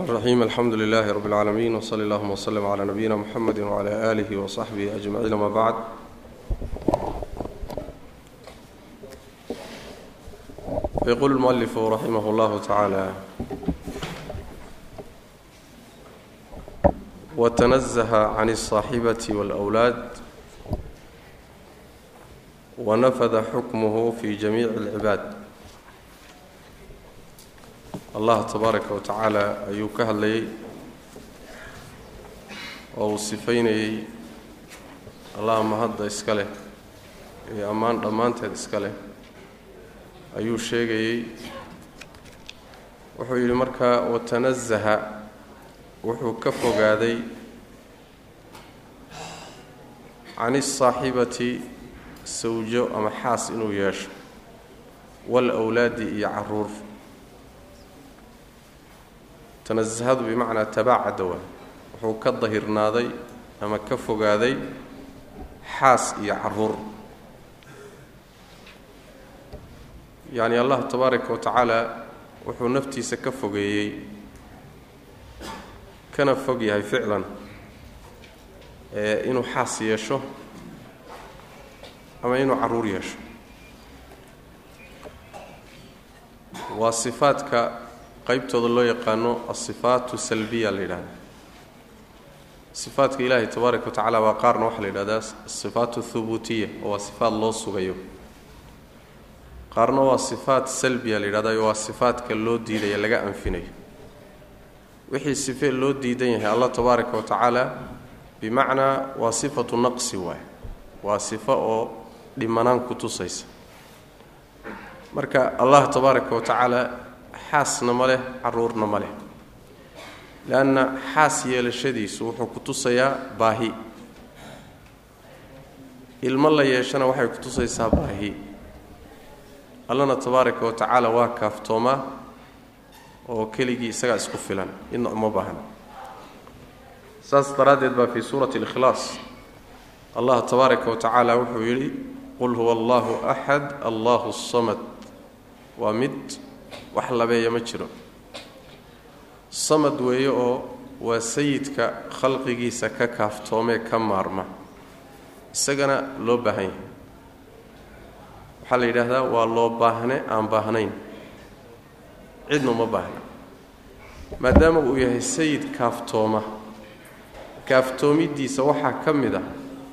الرحيم الحمد لله رب العالمين وصلى اللهم وسلم على نبينا محمد وعلى آله وصحبه أجمعين ما بعد يقول المؤلف رحمه الله تعالى وتنزه عن الصاحبة والأولاد ونفذ حكمه في جميع العباد allah tabaaraka wa tacaala ayuu ka hadlayay oo uu sifaynayey allah mahadda iska leh iyo ammaan dhammaanteed iska leh ayuu sheegayey wuxuu yidhi markaa watanazaha wuxuu ka fogaaday can isaaxibati sawjo ama xaas inuu yeesho waalawlaadi iyo carruur tanasahadu bimacnaa tabaacada waa wuxuu ka dahirnaaday ama ka fogaaday xaas iyo carruur. Yacni allah tabaaraka wa tacaala wuxuu naftiisa ka fogeeyey kana fog yahay ficlan ee inuu xaas yeesho ama inuu carruur yeesho. Waa sifaadka qaybtooda loo yaqaano asifaatu salbiya la yidhahda sifaadka ilaahay tabaaraka wa tacala waa qaarna waxaa la yidhahdaa asifaatu thubuutiya oo waa sifaad loo sugayo. Qaarna waa sifaat salbiya la yidhahda waa sifaadka loo diidaya laga anfinayo. Wixii sife loo diidan yahay allah tabaaraka wa tacaala bimacnaa waa sifatu naqsi waay waa sifo oo dhimanaan ku tusaysa. Marka allah tabaaraka wa tacaala xaasna ma leh caruurna ma leh leanna xaas yeelashadiisu wuxuu ku tusayaa baahi. Ilmo la yeeshana waxay ku tusaysaa baahi. Allana tabaaraka wa tacaala waa kaaftoomaa oo keligii isagaa isku filan. Ina uma baahna saas daraaddeed baa fii suurati alikhlaas. Allah tabaaraka wa tacaala wuxuu yidhi qul huwa allahu axad allahu samad. Waa mid wax labeeya ma jiro. Samad weeye oo waa sayidka khalqigiisa ka kaaftoomee ka maarma. Isagana loo baahan yahay. Waxaa la yidhaahdaa waa loo baahne aan baahnayn. Cidna uma baahna. Maadaama uu yahay sayid kaaftooma kaaftoomidiisa waxaa ka mid ah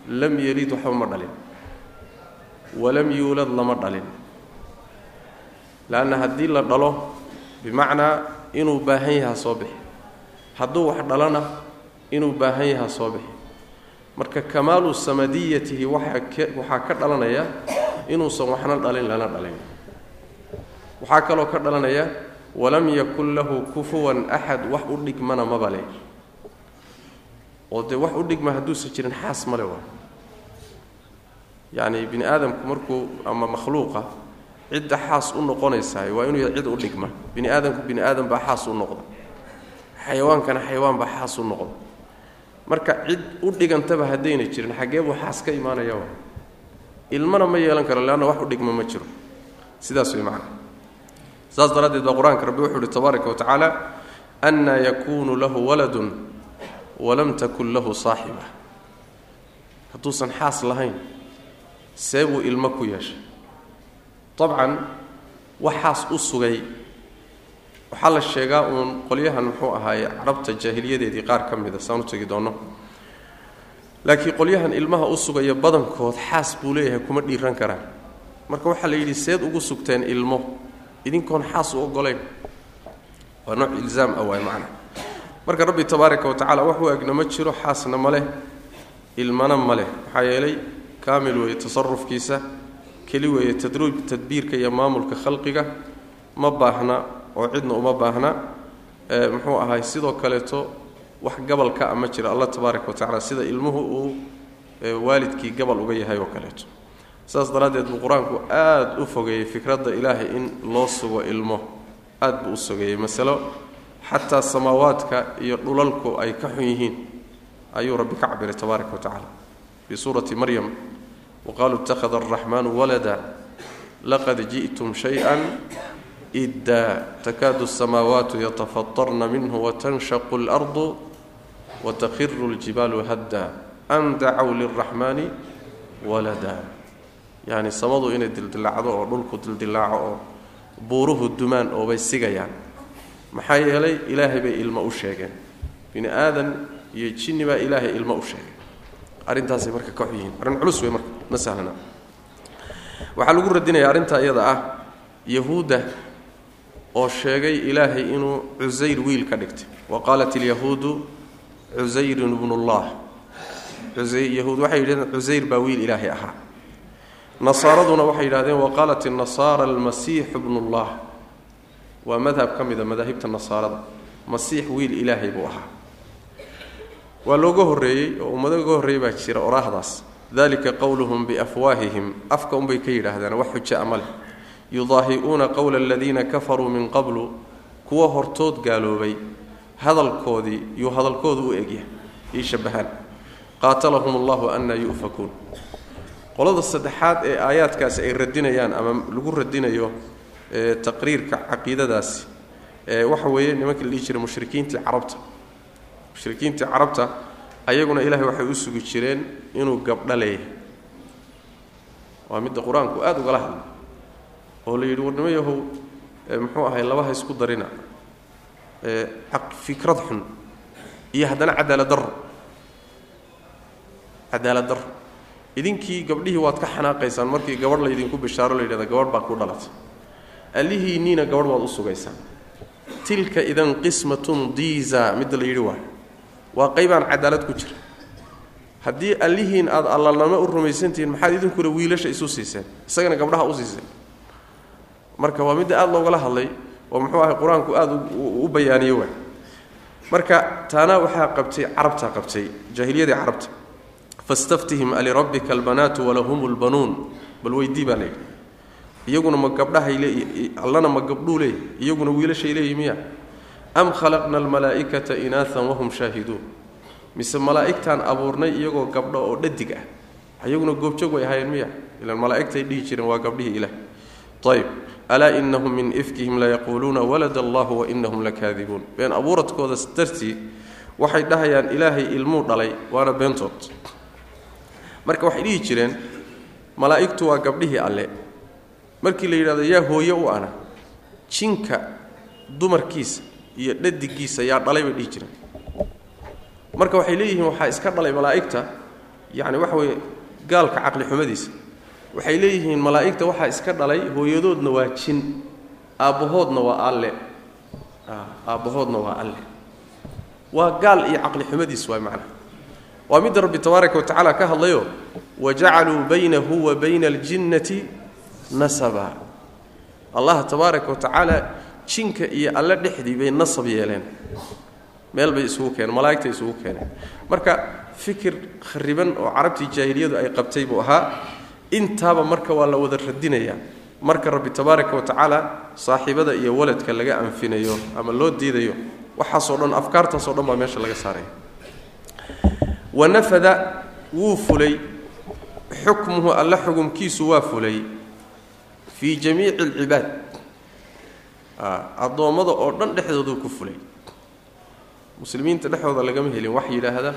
lam yelid waxba ma dhalin. Walam yuulad lama dhalin leanna haddii la dhalo bimacnaa inuu baahan yahaa soo bixi hadduu wax dhalona inuu baahan yahaa soo bixi marka kamaalu samadiyatihi waxaa ka dhalanaya inuusan waxna dhalin lana dhalin waxaa kaloo ka dhalanaya walam yakun lahu kufuwan axad wax u dhigmana mabale oo dee wax u dhigma hadduusan jirin xaas male waa yacni bini aadamku markuu ama makhluuqa cidda xaas u noqonaysaay waa inuu yahay cid u dhigma. Bini aadamku bini aadam baa xaas u noqda xayawaankana xayawaan baa xaas u noqda marka cid u dhigantaba haddayna jirin xaggee buu xaas ka imaanaya wa ilmana ma yeelan karo leanna wax u dhigma ma jiro. Sidaas way macana saas daraaddeed baa qur'aanka rabbi wuxuu uhi tabaaraka wa tacaala annaa yakuunu lahu waladun walam takun lahu saaxiba. Hadduusan xaas lahayn see buu ilmo ku yeeshay dabcan waxaas u sugay. Waxaa la sheegaa uun qolyahan muxuu ahaaye carabta jaahiliyadeedii qaar ka mida saan u tegi doonno laakiin qolyahan ilmaha u sugaya badankood xaas buu leeyahay kuma dhiiran karaan. Marka waxaa la yidhi seed ugu sugteen ilmo idinkoon xaas u ogolayn waa nooc ilzaam ah waay macna. Marka rabbi tabaaraka wa tacala wax u egna ma jiro xaasna ma leh ilmana ma leh. Maxaa yeelay kaamil weeye tasarufkiisa keli weeye tadruub tadbiirka iyo maamulka khalqiga ma baahna oo cidna uma baahna muxuu ahay sidoo kaleeto wax gabalka a ma jira. Allah tabaaraka wa tacala sida ilmuhu uu waalidkii gabal uga yahay oo kaleeto. Saas daraaddeed buu qur'aanku aada u fogeeyey fikradda ilaahay in loo sugo ilmo. Aad buu u sogeeyey masalo xataa samaawaadka iyo dhulalku ay ka xun yihiin. Ayuu rabbi ka cabiray tabaaraka wa tacala fii suurati maryam waqaaluu ittakhada araxmaanu walada laqad ji'tum shay-an iddaa takaadu asamaawaatu yatafatarna minhu watanshaqu اlardu watakhiru اljibaalu hadda an dacow liraxmaani walada yacni samadu inay dildilaacdo oo dhulku dildilaaco oo buuruhu dumaan oobay sigayaan maxaa yeelay ilaahay bay ilmo u sheegeen bini aadan iyo jinni baa ilaahay ilmo u arrintaasay marka ka xun yihiin. Arrin culus wey marka ma sahlana. Waxaa lagu radinaya arrintaa iyada ah yahuudda oo sheegay ilaahay inuu cusayr wiil ka dhigtay. Wa qaalat ilyahuudu cusayrun bnullah yahuud waxay yidhahdeen cusayr baa wiil ilaahay ahaa. Nasaaraduna waxay yidhahdeen wa qaalat inasaara almasiixu bnullah waa madhab ka mida madaahibta nasaarada. Masiix wiil ilaahay buu ahaa waa looga horreeyey oo ummado ga horreeyey baa jira oraahdaas. Dalika qowluhum biafwaahihim. Afka unbay ka yidhaahdaan wax xuja ama leh yudaahi'uuna qowla aladiina kafaruu min qablu. Kuwa hortood gaaloobay hadalkoodii yuu hadalkoodu u egyahay ii shabahaan qaatalahum allahu anna yu'fakuun. Qolada saddexaad ee aayaadkaasi ay radinayaan ama lagu radinayo taqriirka caqiidadaasi waxa weeye nimankii la dhihi jiray mushrikiintii carabta mushrikiintii carabta ayaguna ilaahay waxay u sugi jireen inuu gabdho leeyahay waa midda qur'aanku aada ugala hadlay oo la yidhi warnimo yahow muxuu ahay labaha isku darina fikrad xun iyo haddana cadaalad darro. Cadaalad darro. Idinkii gabdhihii waad ka xanaaqaysaan markii gabadh laydinku bishaaro la yidhahda gabadh baa ku dhalatay. Allihiinniina gabadh baad u sugaysaan. Tilka idan qismatun diiza midda la yidhi waay waa qaybaan cadaalad ku jira. Haddii allihiin aad allalnamo u rumaysantihiin maxaad idinkuna wiilasha isu siiseen? Isagana gabdhaha u siiseen. Marka waa midda aada loogala hadlay oo muxuu ahay qur'aanku aada u bayaaniye waay marka taana waxaa qabtay carabtaa qabtay jaahiliyadii carabta. Fastaftihim alirabbika albanaatu walahum lbanuun bal weydii baa layidhi iyaguna ma gabdhahay leey allana ma gabdhuu leeyahy iyaguna wiilashay leeyihi miya am khalaqna almalaa'ikata inaaan wahum shaahiduun. Mise malaa'igtaan abuurnay iyagoo gabdho oo dhadig ah. Iyaguna goobjoog way ahaayeen miya. Ilan malaa'igtay dhihi jireen waa gabdhihii ilaah. Ayb alaa inahum min ifkihim layaquuluuna walad allahu wainahum lakaadibuun been abuuradkooda dartii waxay dhahayaan ilaahay ilmuu dhalay waana beentood. Marka waxay dhihi jireen malaa'igtu waa gabdhihii alle. Markii la yidhahdo yaa hooye u ana jinka dumarkiisa iyo dhadigiisa yaa dhalay bay dhihi jireen. Marka waxay leeyihiin waxaa iska dhalay malaa'igta yacni waxa weeye gaalka caqli xumadiisa. Waxay leeyihiin malaa'igta waxaa iska dhalay hooyadoodna waa jin aabbahoodna waa alle. Aabbahoodna waa alle. Waa gaal iyo caqli xumadiis waay macnaha waa midda rabbi tabaaraka wa tacaala ka hadlayo wajacaluu baynahu wa bayna aljinnati nasaba. Allah tabaaraka wa tacaala jinka iyo alle dhexdii bay nasab yeeleen. Meel bay isugu keeneen malaa'igtay isugu keeneen. Marka fikir khariban oo carabtii jaahiliyadu ay qabtay buu ahaa intaaba marka waa la wada radinayaa marka rabbi tabaaraka wa tacaala saaxiibada iyo waladka laga anfinayo ama loo diidayo waxaasoo dhan afkaartaasoo dhan baa meesha laga saaraya. Wanafada wuu fulay. Xukmuhu alle xukumkiisu waa fulay. Fii jamiici alcibaad addoommada oo dhan dhexdooduu ku fulay. Muslimiinta dhexdooda lagama helin wax yidhaahda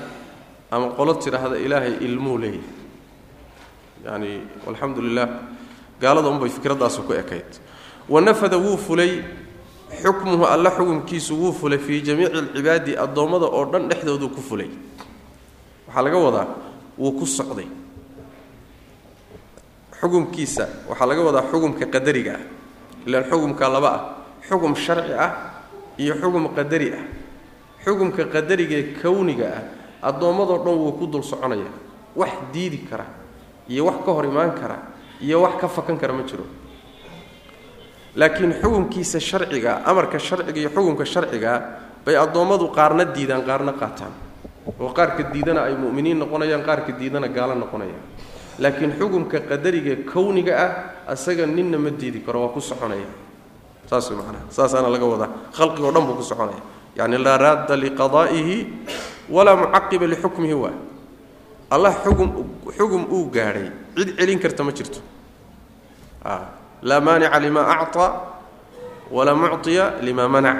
ama qolo tidhaahda ilaahay ilmuu leeyahay. Yani alxamdu lilah gaalada unbay fikradaasu ku ekayd. Wanafada wuu fulay xukmuhu alle xukumkiisu wuu fulay fii jamiici alcibaadi addoommada oo dhan dhexdooduu ku fulay. Waxaa laga wadaa wuu ku socday. Xukumkiisa waxaa laga wadaa xukumka qadariga ah. Ilaan xukumka laba ah xukum sharci ah iyo xukum qadari ah. Xukumka qadarigaee kowniga ah addoommadoo dhan wuu ku dul soconaya. Wax diidi kara iyo wax ka hor imaan kara iyo wax ka fakan kara ma jiro. Laakiin xukumkiisa sharciga amarka sharciga iyo xukumka sharcigaa bay addoommadu qaarna diidaan qaarna qaataan. Oo qaarka diidana ay mu'miniin noqonayaan qaarka diidana gaalo noqonayaan. Laakiin xukumka qadariga kowniga ah asaga ninna ma diidi karo waa ku soconaya saas manaa saasaana laga wadaa. Khalqigoo dhan buu ku soconaya. Yani laa raadda liqadaa'ihi walaa mucaqiba lixukmihi waa. Allah xugum xugum uu gaadhay cid celin karta ma jirto. Laa maanica limaa acطaa walaa mucطiya lima manac.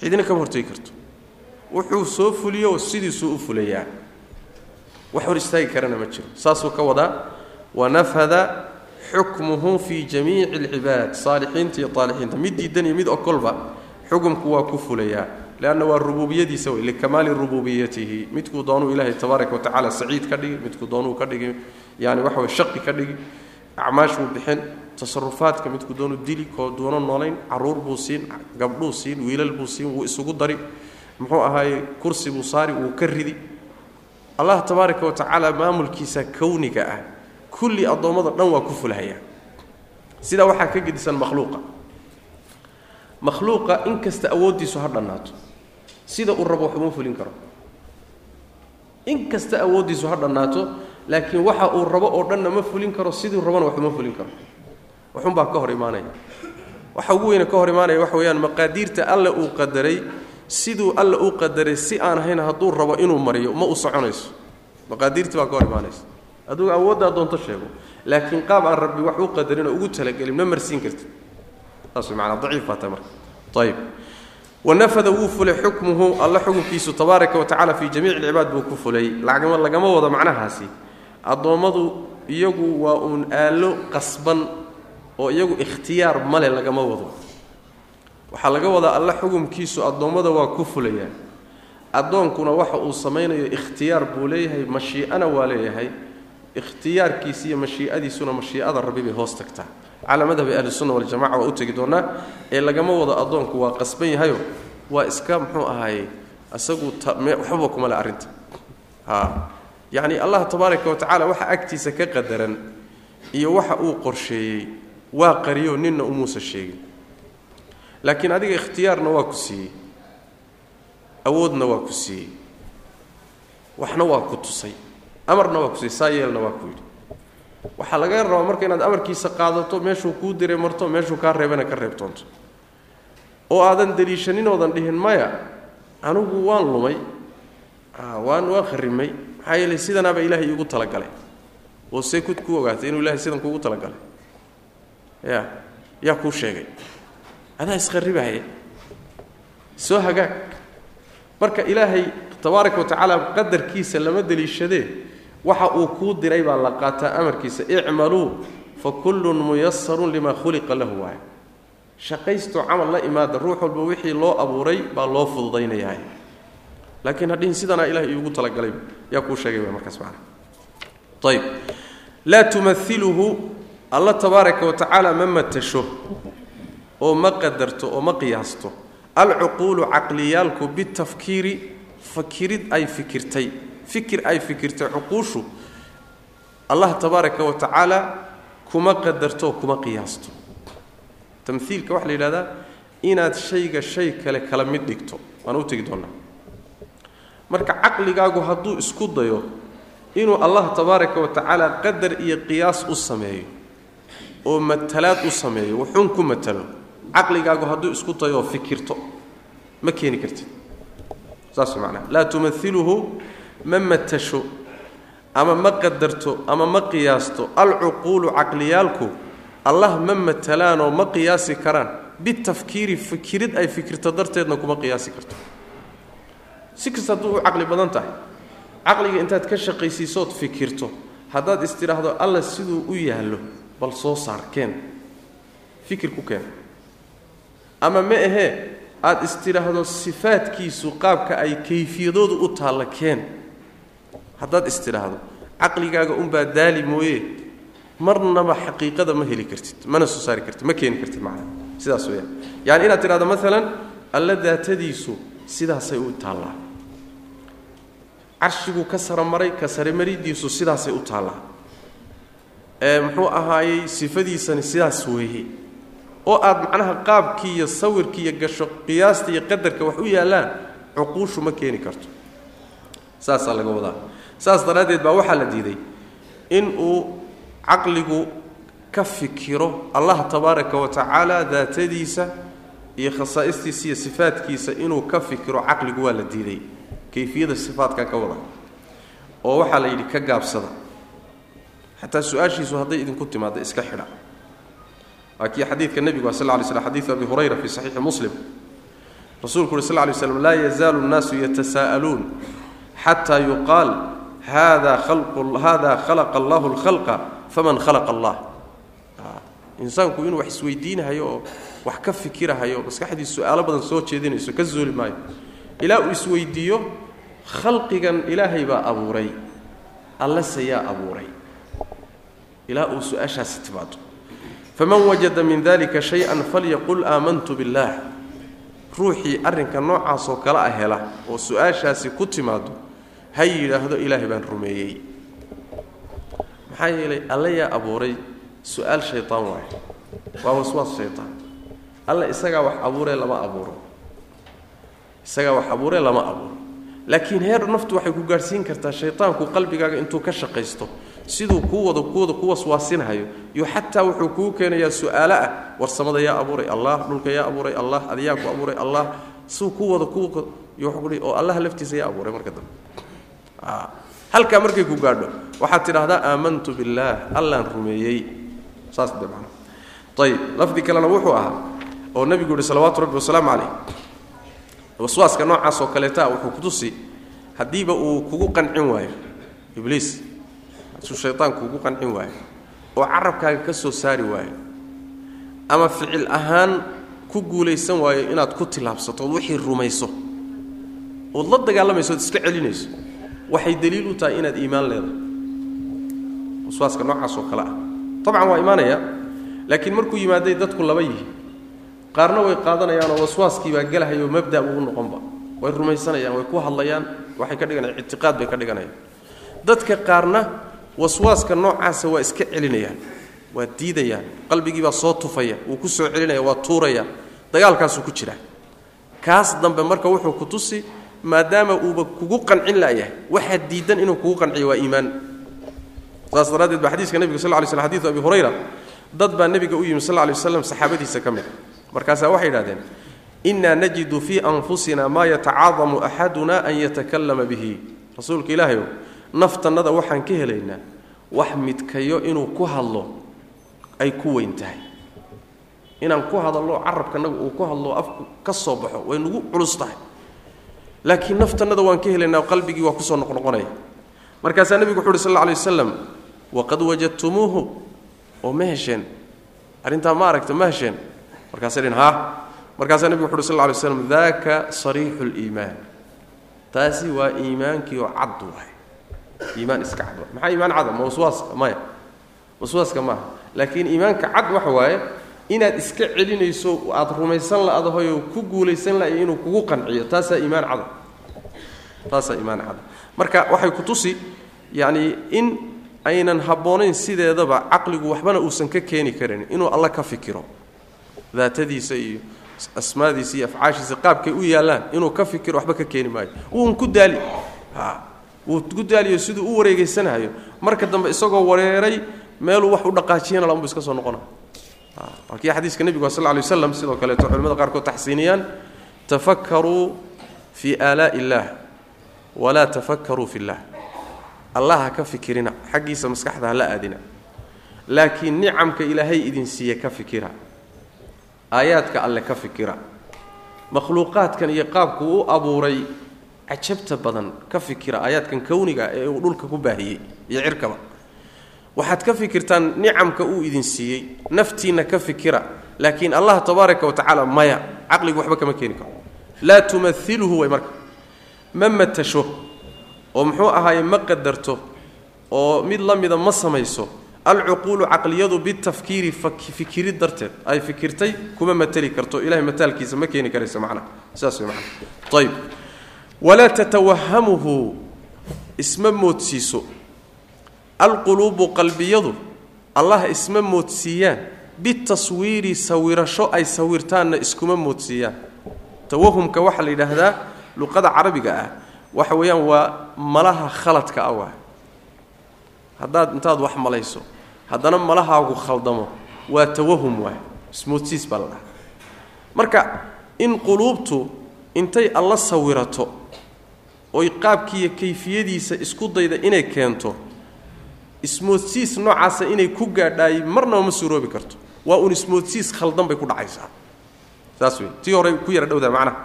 Cidina kama hortegi karto. Wuxuu soo fuliyo sidiisuu u fulayaa wax hor istaagi karana ma jiro. Saasuu ka wadaa. Wanafada xukmuhu fi jamiici اlcibaad saalixiinta iyo aalixiinta mid diidan iyo mid okolba xukumku waa ku fulayaa leanna waa rububiyadiisa wey likamaali rububiyatihi midkuu doonuu ilaahay tabaaraka wa tacala saciid ka dhigi midkuu doonuu ka dhigi yani waxa way shaqi ka dhigi acmaashuu bixin tasarufaadka midkuu doonuu dili koo doono noolayn carruur buu siin gabdhuu siin wiilal buu siin wuu isugu dari muxuu ahaaye kursi buu saari wuu ka ridi allah tabaaraka wa tacaala maamulkiisa kowniga ah kulli addoommada dhan waa ku fulhayaa sidaa waxaa ka gedisan makhluuqa. Makhluuqa in awooddiisu ha dhannaato. Sida uu rabo waxuma fulin karo. In kasta awooddiisu ha dhannaato laakiin waxa uu rabo oo dhanna ma fulin karo siduu rabona waxuma fulin karo. Waxunbaa ka hor imaanaya. Waxa ugu weyne ka hor imaanaya waxa weeyaan maqaadiirta alle uu qadaray siduu alle u qadaray si aan ahayn hadduu rabo inuu mariyo ma u soconayso. Maqaadiirtii baa ka hor imaanaysa adugu awooddaa doonto sheego. Laakiin qaab aan rabbi wax u qadarin oo ugu talagelin ma marsiin kartid. Saas way maanaa daciif baa tahay marka ayib wanafada wuu fulay xukmuhu alla xukunkiisu tabaaraka wa tacala fii jamiici alcibaad buu ku fulay. Lagama lagama wado macnahaasi. Addoommadu iyagu waa uun aallo qasban oo iyagu ikhtiyaar male lagama wado. Waxaa laga wadaa alla xukumkiisu addoommada waa ku fulayaa. Addoonkuna waxa uu samaynayo ikhtiyaar buu leeyahay mashii'ana waa leeyahay ikhtiyaarkiisa iyo mashii'adiisuna mashii'ada rabbi bay hoos tagtaa. Calaa madhabi ahlisunna waljamaca waa u tegi doonaa ee lagama wado addoonku waa qasban yahayo waa iska muxuu ahaaye isagu waxbaba kuma le arrinta. Yacni allah tabaaraka wa tacala waxa agtiisa ka qadaran iyo waxa uu qorsheeyey waa qariyo ninna umuusa sheegin. Laakiin adiga ikhtiyaarna waa ku siiyey. Awoodna waa ku siiyey. Waxna waa ku tusay amarna waa ku siiyey saa yeelna waa ku yidhi. Waxaa laga rabaa marka inaad amarkiisa qaadato meeshuu kuu diray marto meeshuu kaa reebana ka reebtoonto oo aadan deliishanin oodan dhihin maya anigu waan lumay waan waa kharimay maxaa yeelay sidanaaba ilaahay iigu talagalay. Oo see kud ku ogaatay inuu ilahay sidan kuugu talagalay. Ya yaa kuu sheegay. Adaa isqarribahaya soo hagaag. Marka ilaahay tabaaraka wa tacaala qadarkiisa lama deliishadee waxa uu kuu diray baa la qaataa amarkiisa icmaluu fa kullun muyasarun lima khuliqa lahu. Waay shaqaystoo camal la imaada ruux walba wixii loo abuuray baa loo fududaynayaa laakiin hadhihin sidanaa ilahay iigu talagalay yaa kuu sheegay markaas macana ayb laa tumailuhu alla tabaaraka wa tacaala ma matasho oo ma qadarto oo ma qiyaasto. Alcuquulu caqliyaalku bitafkiiri fakirid ay fikirtay fikir ay fikirtay cuquushu allah tabaaraka wa tacaala kuma qadarto kuma qiyaasto. Tamhiilka waxaa la yidhahdaa inaad shayga shay kale kala mid dhigto. Waan u tegi doonnaa marka caqligaagu hadduu isku dayo inuu allah tabaaraka wa tacaala qadar iyo qiyaas u sameeyo oo matalaad u sameeyo wuxuun ku matalo caqligaagu hadduu isku dayo fikirto. Ma keeni kartid. Saas macnaha. Laa tumailuhu ma matasho ama ma qadarto ama ma qiyaasto alcuquulu caqliyaalku allah ma matalaanoo ma qiyaasi karaan. Bitafkiiri fikirid ay fikirto darteedna kuma qiyaasi karto. Si kasta hadduu u caqli badan tahay caqliga intaad ka shaqaysiisood fikirto haddaad istidhaahdo alla siduu u yaallo bal soo saar keen fikir ku keen. Ama ma ahee aada istidhaahdo sifaadkiisu qaabka ay kayfiyadoodu u taalla keen haddaad istidhaahdo caqligaaga unbaa daali mooye. Marnaba xaqiiqada ma heli kartid mana soo saari kartid ma keeni kartid macnaha. Sidaas weyaan yani inaad tidhahdo maalan alla daatadiisu sidaasay u taallaa. Carshiguu ka saramaray ka saramaridiisu sidaasay u taallaa. Ee muxuu ahaayey sifadiisani sidaas weeye. Oo aad macnaha qaabkii iyo sawirkii iyo gasho qiyaasta iyo qadarka wax u yaallaan cuquushu ma keeni karto. Saasaa laga wadaa saas daraaddeed baa waxaa la diiday in uu caqligu ka fikiro allah tabaaraka wa tacaala daatadiisa iyo khasaa'istiisa iyo sifaadkiisa inuu ka fikiro caqligu waa la diiday. Kayfiyada sifaadkan ka wada oo waxaa la yidhi ka gaabsada. Xataa su'aashiisu hadday idinku timaadda iska xidha. Waa kii xadiidka nebigu sal lay slam xadiidu abi hurayra fi saxiixi muslim. Rasuulku uhi sal lay slam laa yazaalu nnaasu yatasaa'aluun xataa yuqaal hada hada khalaqa allahu lkhalqa faman khalaqa allah. Insaanku inuu wax isweydiinahayo oo wax ka fikirahayo maskaxdiis su'aalo badan soo jeedinayso ka zuuli maayo. Ilaa uu isweydiiyo khalqigan ilaahay baa abuuray. Allase yaa abuuray. Ilaa uu su'aashaasi timaado faman wajada min dalika shay-an falyaqul aamantu billaah ruuxii arrinka noocaasoo kale ah hela oo su'aashaasi ku timaado ha yidhaahdo ilaahay baan rumeeyey. Maxaa yeelay alle yaa abuuray su'aal shaytaan waayo waa waswaas shaytaan. Alle isagaa wax abuuree lama abuuro. Isagaa wax abuuree lama abuuro. Laakiin heer naftu waxay ku gaadhsiin kartaa shaytaanku qalbigaaga intuu ka shaqaysto. Siduu kuu wada kuwada ku waswaasinhayo iyo xataa wuxuu kuu keenayaa su'aalo ah. Warsamada yaa abuuray allah dhulka yaa abuuray allah adiyaa ku abuuray allah. Siduu ku wada ku oo allaha laftiisa yaa abuuray marka dambe halkaa markay ku gaadho waxaad tidhaahdaa aamantu billaah allaan rumeeyey. Saas de ayib lafdi kalena wuxuu ahaa oo nebigu yihi salawaatu rabbi wasalaamu calayh. Waswaaska noocaas oo kaleeta wuxuu kutusi haddiiba uu kugu qancin waayo ibliis. Hadduu shaytaanku kugu qancin waayo oo carabkaaga ka soo saari waayo ama ficil ahaan ku guulaysan waayo inaad ku tilaabsato ood wixii rumayso ood la dagaalamayso ood iska celinayso waxay daliil u tahay inaad iimaan leedahay. Waswaaska noocaas oo kale ah. Dabcan waa imaanaya laakiin markuu yimaaday dadku laba yihi. Qaarna way qaadanayaanoo waswaaskii baa gelahayoo mabda ugu noqonba way rumaysanayaan way ku hadlayaan waxay ka dhiganayaan ictiqaad bay ka dhiganayaan. Dadka qaarna waswaaska noocaasa waa iska celinayaan waa diidayaan qalbigiibaa soo tufaya wuu ku soo celinaya waa tuuraya dagaalkaasuu ku jira kaas dambe marka wuxuu ku tusi maadaama uuba kugu qancin la'yahay waxaa diidan inuu kugu qanciyo waa iimaan. Saas daraaddeed ba xadiiska nebiga sal ly sl xadiidu abi hurayra dad baa nebiga u yimi sal lay waslam saxaabadiisa ka mid markaasaa waxay yidhahdeen innaa najidu fii anfusina maa yatacaadamu axaduna an yatakallama bihi. Rasuulka ilaahayow naftannada waxaan ka helaynaa wax midkayo inuu ku hadlo ay ku weyn tahay. Inaan ku hadallo carabkanaga uu ku hadlo afku ka soo baxo way nagu culus tahay laakiin naftannada waan ka helaynaa qalbigii waa ku soo noqnoqonaya markaasaa nebigu wuxu uhi sal lla lay wasalam waqad wajadtumuuhu. Oo ma hesheen. Arrintaa ma aragta ma hesheen. Markaasay dhin ha markaasaa nebigu wuxu uhi sal lla lay slam daaka sariixu liimaan taasi waa iimaankii oo cad waay. Iimaan iska cad waay. Maxaa iimaan cada ma waswaaska maya. Waswaaska maaha. Laakiin iimaanka cad waxa waaye inaad iska celinayso aad rumaysan la'dahoyoo ku guulaysan la'ay inuu kugu qanciyo taasaa iimaan cada taasaa iimaan cada marka waxay ku tusi yacni in aynan habboonayn sideedaba caqligu waxbana uusan ka keeni karin inuu alla ka fikiro. Daatadiisa iyo asmaadiisa iyo afcaashiisa qaabkay u yaallaan inuu ka fikiro waxba ka keeni maayo. Wuun ku daali. Wuu ku daaliyo siduu u wareegeysanahayo marka dambe isagoo wareeray meeluu wax u dhaqaajiyana launbu iska soo noqona waa kii xadiiska nebigu sal lay waslam sidoo kaleeto culimada qaarkood taxsiiniyaan tafakaruu fii aalaa'i illaah walaa tafakaruu fi llah allah ha ka fikirina xaggiisa maskaxda hala aadina. Laakiin nicamka ilaahay idin siiye ka fikira. Aayaadka alle ka fikira. Makhluuqaadkan iyo qaabku u abuuray cajabta badan ka fikira aayaadkan kowniga ee uu dhulka ku baahiyey iyo cirkaba waxaad ka fikirtaan nicamka uu idin siiyey naftiinna ka fikira laakiin allah tabaaraka wa tacaala maya caqligu waxba kama keeni karo. Laa tumailhu way marka. Ma matasho oo muxuu ahaaye ma qadarto oo mid la mida ma samayso alcuquulu caqliyadu bitafkiiri fikirid darteed ay fikirtay kuma mateli karto ilahay mataalkiisa ma keeni karaysa macnaha sidaas way macnaha ayib walaa tatawahamuhu isma moodsiiso alquluubu qalbiyadu allah isma moodsiiyaan bitaswiiri sawirasho ay sawirtaanna iskuma moodsiiyaan. Tawahumka waxaa la yidhaahdaa luqada carabiga ah waxa weeyaan waa malaha khaladka ah waa. Haddaad intaad wax malayso haddana malahaagu khaldamo waa tawahum waay ismoodsiis baa la dhaha marka in quluubtu intay alla sawirato oy qaabkiiyo kayfiyadiisa isku dayda inay keento ismoodsiis noocaasa inay ku gaadhaay marnaba ma suuroobi karto. Waa un ismoodsiis khaldan bay ku dhacaysaa. Saas wey tii horey ku yara dhowdahay macnaha.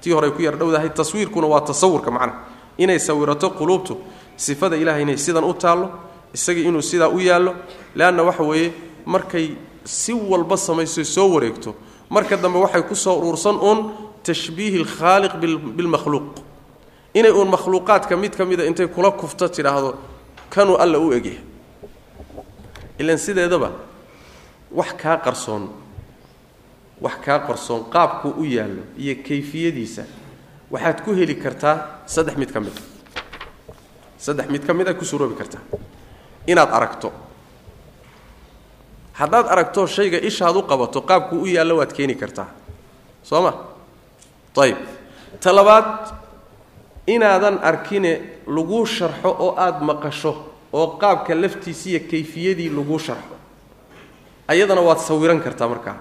Tii horey ku yara dhowdahay taswiirkuna waa tasawurka macnaha. Inay sawirato quluubtu sifada ilahay inay sidan u taallo isagii inuu sidaa u yaallo leanna waxa weeye markay si walba samayso soo wareegto marka dambe waxay ku soo uruursan uun tashbiihi alkhaaliq bilmakhluuq inay uun makhluuqaadka mid ka mida intay kula kufto tidhaahdo kanuu alla u egyahay. Ilan sideedaba wax kaa qarsoon wax kaa qarsoon qaabkuu u yaallo iyo kayfiyadiisa waxaad ku heli kartaa saddex mid ka mid. Saddex mid ka mid a ku suroobi kartaa. Inaad aragto. Haddaad aragto shayga ishaad u qabato qaabkuu u yaallo waad keeni kartaa. Soo ma? Ayib ta labaad inaadan arkine laguu sharxo oo aada maqasho oo qaabka laftiisa iyo kayfiyadii laguu sharxo. Ayadana waad sawiran kartaa markaa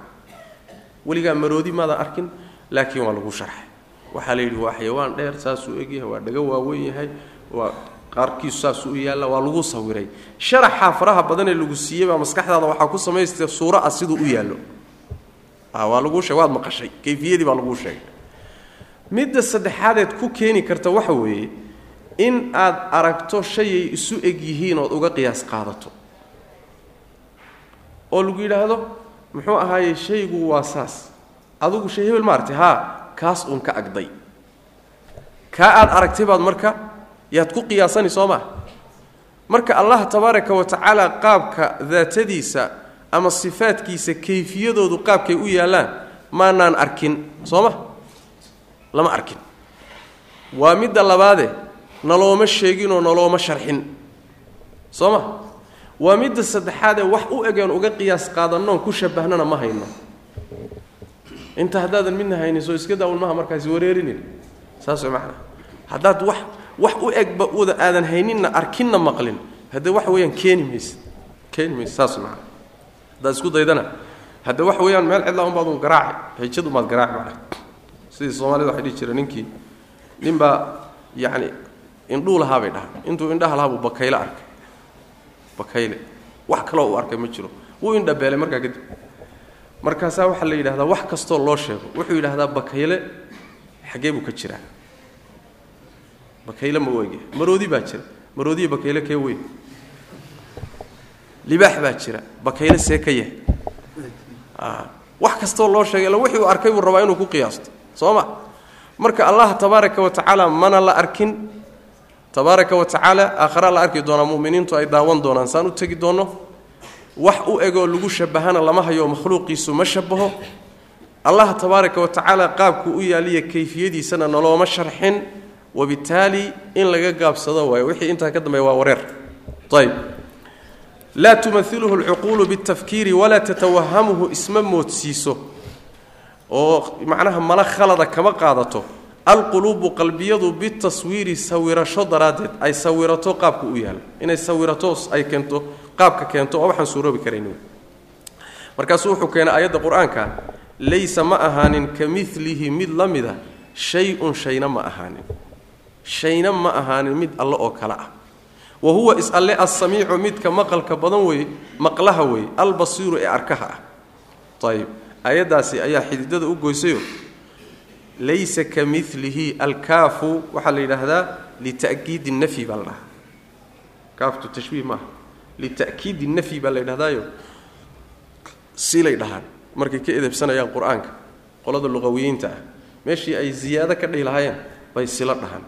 weligaa maroodi maadan arkin laakiin waa laguu sharxay. Waxaa la yidhi waa xayawaan dheer saasuu egyahay waa dhaga waaweyn yahay waa qaarkiisu saasuu yaalla waa lagu sawiray. Sharaxaa faraha badanee lagu siiyey baa maskaxdaada waxaa ku samaystay suuro ah siduu u yaallo. Waa laguu sheeg waad maqashay kayfiyadii baa laguu sheegay midda saddexaadeed ku keeni karta waxa weeye in aad aragto shayay isu eg yihiin ood uga qiyaas qaadato. Oo lagu yidhaahdo muxuu ahaaye shaygu waa saas. Adugu shay hebel maaragtay haa kaas uun ka agday. Kaa aad aragtay baad marka yaad ku qiyaasani soo maa marka allah tabaaraka wa tacaala qaabka daatadiisa ama sifaadkiisa kayfiyadoodu qaabkay u yaallaan maanaan arkin soo ma lama arkin. Waa midda labaade nalooma sheeginoo nalooma sharxin. Soo ma waa midda saddexaadee wax u egeen uga qiyaas qaadannoon ku shabahnana ma hayno. Inta haddaadan midna haynin soo iska daawun maha markaasi wareerinin. Saas macnaa. Haddaad wax wax u egba uda aadan hayninna arkinna maqlin. Haddee waxa weeyaan keeni mayse keeni mayse saas macnaa. Haddaad isku daydana. Hadde waxa weeyaan meel cidlaa unbaad un garaaci. Xijadu maad garaaci macnaa sidii soomaalida waxay dhihi jira ninkii ninbaa yacni indhuu lahaa bay dhahaa intuu indhaha lahaa buu bakayle arkay. Bakayle wax kaloo uu arkay ma jiro. Wuu indhabeelay markaa kadib. Markaasaa waxaa la yidhahdaa wax kastoo loo sheego. Wuxuu yidhahdaa bakayle xaggee buu ka jiraa. Bakayle ma u maroodi baa jira. Maroodiya bakayle kee weyn? Libaax baa jira. Bakayle see ka yahay. Wax kastoo loo sheegay illa wixii uu arkay buu rabaa inuu ku qiyaasto soo ma marka allah tabaaraka wa tacaala mana la arkin. Tabaaraka wa tacaala aakhara la arki doonaa muminiintu ay daawan doonaan. Saan u tegi doonno wax u egoo lagu shabahana lama hayo makhluuqiisu ma shabaho allah tabaaraka wa tacaala qaabku u yaaliya kayfiyadiisana nalooma sharxin. Wabitaali in laga gaabsado waayo. Wixii intaa ka dambeeya waa wareer. Ayb laa tumailuhu alcuquulu bitafkiiri walaa tatawahamuhu isma moodsiiso oo macnaha mala khalada kama qaadato alquluubu qalbiyadu bitaswiiri sawirasho daraaddeed ay sawirato qaabka u yaalo inay sawirato ay keento qaabka keento oo waxaan suuroobi karayn markaasuu wuxuu keenay aayadda qur'aanka laysa ma ahaanin ka milihi mid la mida shay-un shayna ma ahaanin. Shayna ma ahaanin mid alle oo kale ah. Wa huwa is-alle assamiicu midka maqalka badan wey maqlaha wey albasiiru ee arkaha ah. Ayib aayaddaasi ayaa xididada u goysayo. Laysa ka milihi alkaafu waxaa la yidhaahdaa lita'kiidi nafyi baa la dhahaa. Kaaftu tashbiih maaha. Lita'kiidi nafyi baa la yidhahdaayo silay dhahaan. Markay ka edebsanayaan qur'aanka qolada luqawiyiinta ah. Meeshii ay ziyaado ka dhihi lahaayeen bay silo dhahaan.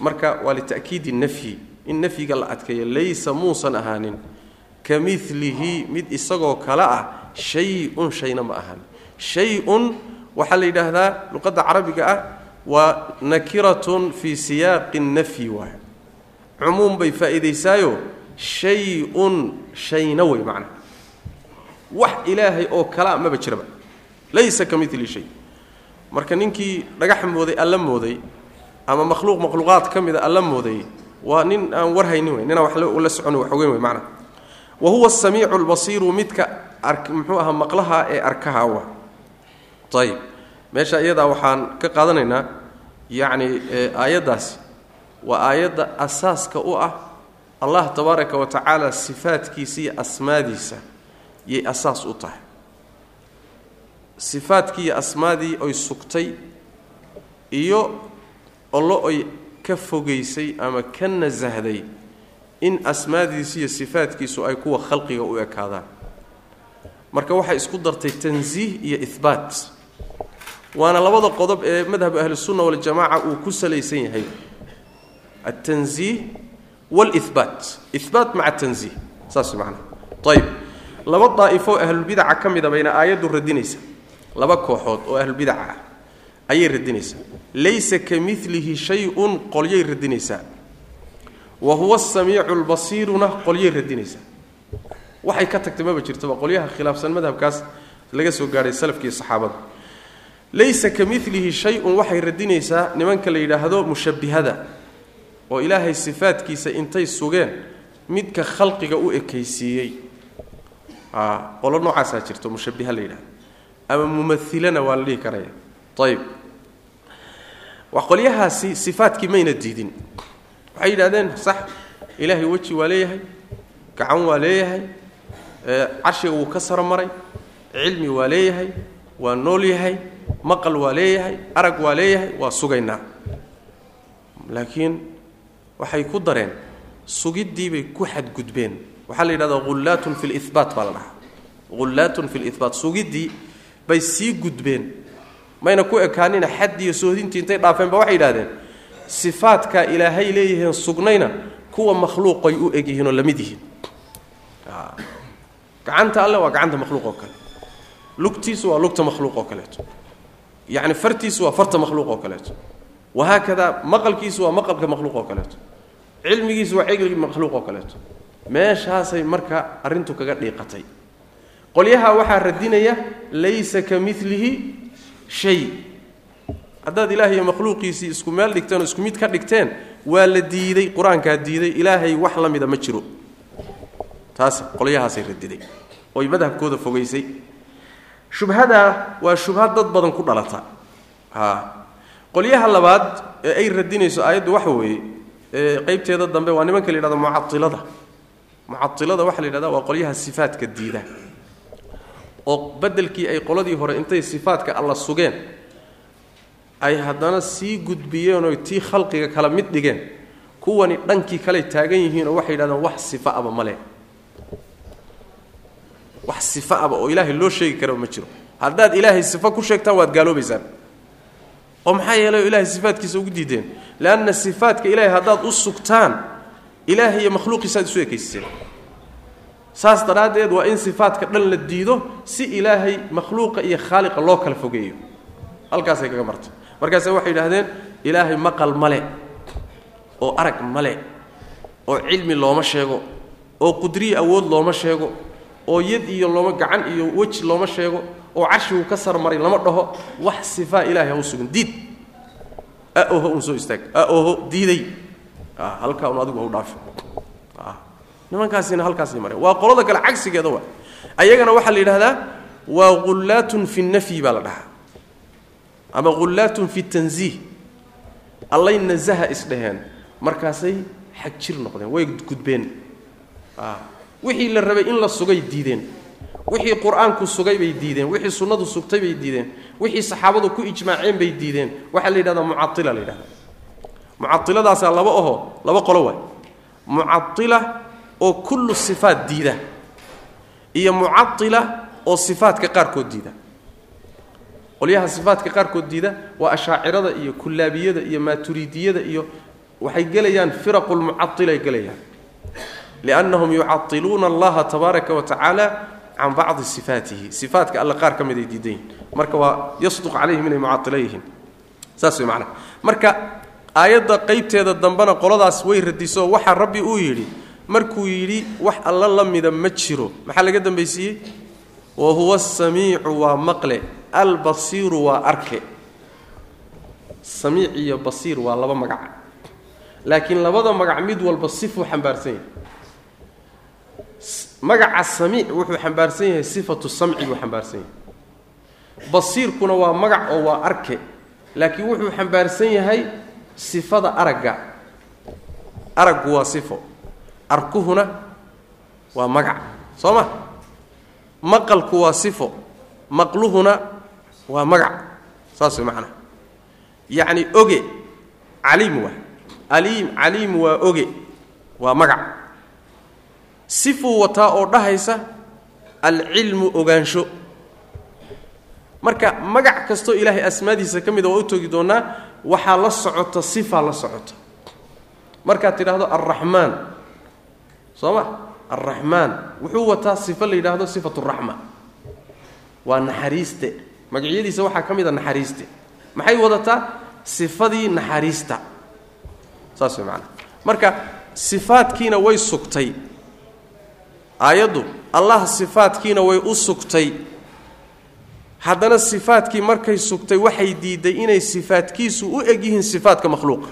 Marka waa lita'kiidi nafyi. In nafyiga la adkeeyo laysa muusan ahaanin. Ka milihi mid isagoo kale ah shay-un shayna ma ahaanin shay-un waxaa la yidhaahdaa luqadda carabiga ah waa nakiratun fii siyaaqi nafyi waay cumuum bay faa'iidaysaayo shay-un shayna wey macnaha wax ilaahay oo kalea maba jiraba laysa ka mili shay marka ninkii dhagax mooday alla mooday ama makhluuq makhluuqaad ka mida alla mooday waa nin aan warhaynin ninaan wax la socon wax ogeyn wey macnaha wa huwa asamiicu albasiiru midka muxuu ahaa maqlaha ee arkaha wa. Ayib meesha iyadaa waxaan ka qaadanaynaa yacni aayaddaasi waa aayadda asaaska u ah allah tabaaraka wa tacaala sifaadkiisa iyo asmaadiisa yay asaas u tahay. Sifaadkii iyo asmaadii oy sugtay iyo ollo oy ka fogaysay ama ka nasahday in asmaadiisu iyo sifaadkiisu ay kuwa khalqiga u ekaadaan marka waxay isku dartay tansiih iyo ihbaat waana labada qodob ee madhab ahlisunna waljamaaca uu ku salaysan yahay. Altansiih waalihbaat ihbaat maca tansiih saas macnaha ayib laba daa'ifo ahlulbidaca ka mida bayna aayaddu radinaysa. Laba kooxood oo ahlulbidaca ah ayay radinaysaa laysa ka milihi shay-un qolyay radinaysaa wa huwa asamiicu lbasiiruna qolyay radinaysaa waxay ka tagtay maba jirtoba qolyaha khilaafsan madhabkaas laga soo gaadhay salafkiiyo saxaabada laysa ka milihi shay-un waxay radinaysaa nimanka la yidhaahdo mushabbihada oo ilaahay sifaadkiisa intay sugeen midka khalqiga u ekaysiiyey. Qolo noocaasaa jirto mushabbiha la yidhahdo ama mumailana waa la dhihi karaya. Ayib qolyahaasi sifaadkii mayna diidin. Waxay yidhahdeen sax ilaahay weji waa leeyahay gacan waa leeyahay carshiga wuu ka saro maray cilmi waa leeyahay waa nool yahay maqal waa leeyahay arag waa leeyahay waa sugaynaa. Laakiin waxay ku dareen sugiddiibay ku xadgudbeen. Waxaa la yidhahdaa hullaatun fi libaat baa la dhahaa. Hullaatun fi libaat sugiddii bay sii gudbeen. Mayna ku ekaanina xaddiiyo soodintii intay dhaafeen ba waxay yidhahdeen sifaadkaa ilaahay leeyihiin sugnayna kuwa makhluuqay u egyihiinoo la mid yihiin gacanta alle waa gacanta makhluuq oo kale. Lugtiisu waa lugta makhluuq oo kaleeto. Yacni fartiisu waa farta makhluuq oo kaleeto. Wahaakadaa maqalkiisu waa maqalka makhluuq oo kaleeto. Cilmigiisu waa cilmigi makhluuq oo kaleeto. Meeshaasay marka arrintu kaga dhiiqatay. Qolyaha waxaa radinaya laysa ka milihi shay. Haddaad ilaahay makhluuqiisii isku meel dhigteen oo isku mid ka dhigteen waa la diiday qur'aankaa diiday ilaahay wax la mida ma jiro taas qolyahaasay radiday. Oy madhabkooda fogaysay shubhadaa waa shubhad dad badan ku dhalata. A qolyaha labaad ee ay radinayso aayaddu waxa weeye ee qeybteeda dambe waa nimanka la yidhahdo mucailada mucailada waxaa la yidhahda waa qolyaha sifaadka diida. Oo bedelkii ay qoladii hore intay sifaadka alla sugeen ay haddana sii gudbiyeen oo tii khalqiga kala mid dhigeen kuwani dhankii kaley taagan yihiinoo waxay yidhahdeen wax sifa aba ma leh wax sifa aba oo ilaahay loo sheegi karaba ma jiro. Haddaad ilaahay sifo ku sheegtaan waad gaaloobaysaan. Oo maxaa yeelay ilahay sifaadkiisa ugu diideen? Leanna sifaadka ilaahay haddaad u sugtaan ilaahay iyo makhluuqiisaad isu ekaysiseen saas daraaddeed waa in sifaadka dhan la diido si ilaahay makhluuqa iyo khaaliqa loo kala fogeeyo. Halkaasay kaga martay markaase waxay yidhahdeen ilaahay maqal male oo arag male oo cilmi looma sheego oo qudriyi awood looma sheego oo yad iyo looma gacan iyo weji looma sheego oo carshigu ka sarmaray lama dhaho wax sifaa ilahay ha u sugin. Diid. Aoho un soo istaag. Aoho diiday. Halkaa un adigu ha u dhaafi. Nimankaasina halkaasay mareen. Waa qolada kale cagsigeeda waa. Ayagana waxaa la yidhahdaa waa hullaatun fi nafyi baa la dhahaa. Ama hullaatun fi tanziih. Allay nasaha isdheheen markaasay xag jir noqdeen way gudbeen wixii la rabay in la sugay diideen. Wixii qur'aanku sugay bay diideen. Wixii sunnadu sugtay bay diideen. Wixii saxaabadu ku ijmaaceen bay diideen. Waxaa la yidhahdaa mucaila la yidhahda mucailadaasa laba oho laba qolo waay. Mucaila oo kullu sifaat diida. Iyo mucaila oo sifaatka qaarkood diida. Qolyaha sifaatka qaarkood diida waa ashaacirada iyo kullaabiyada iyo maaturiidiyada iyo waxay gelayaan firaqu lmucailay gelayaan liannahum yucailuuna allaha tabaaraka wa tacaala can bacdi sifaatihi sifaatka alle qaar ka mid ay marka waa yasduq calayhim inay mucailo yihiin saas way macnaha marka aayadda qeybteeda dambena qoladaas way radiso waxaa rabbi uu yidhi markuu yidhi wax alla la mida ma jiro maxaa laga dambaysiiyey wa huwa asamiicu waa maqle albasiiru waa arke samiic iyo basiir waa laba magac laakiin labada magac mid walba sifuu xambaarsan yahay magaca samiic wuxuu xambaarsan yahay sifatu samci buu xambaarsan yahay. Basiirkuna waa magac oo waa arke laakiin wuxuu xambaarsan yahay sifada aragga. Araggu waa sifo arkuhuna waa magac. Soo ma? Maqalku waa sifo maqluhuna waa magac. Saas way macnaha yacni oge caliim waa. Aliim caliim waa oge waa magac sifuu wataa oo dhahaysa alcilmu ogaansho. Marka magac kastoo ilaahay asmaadiisa ka mida waa u togi doonaa waxaa la socota sifaa la socota. Markaad tidhaahdo alraxmaan soo ma? Alraxmaan wuxuu wataa sifo la yidhaahdo sifatu raxma waa naxariiste. Magacyadiisa waxaa ka mid a naxariiste. Maxay wadataa? Sifadii naxariista. Saas way macana marka sifaadkiina way sugtay aayaddu allah sifaadkiina way u sugtay. Haddana sifaadkii markay sugtay waxay diidday inay sifaadkiisu u eg yihiin sifaadka makhluuqa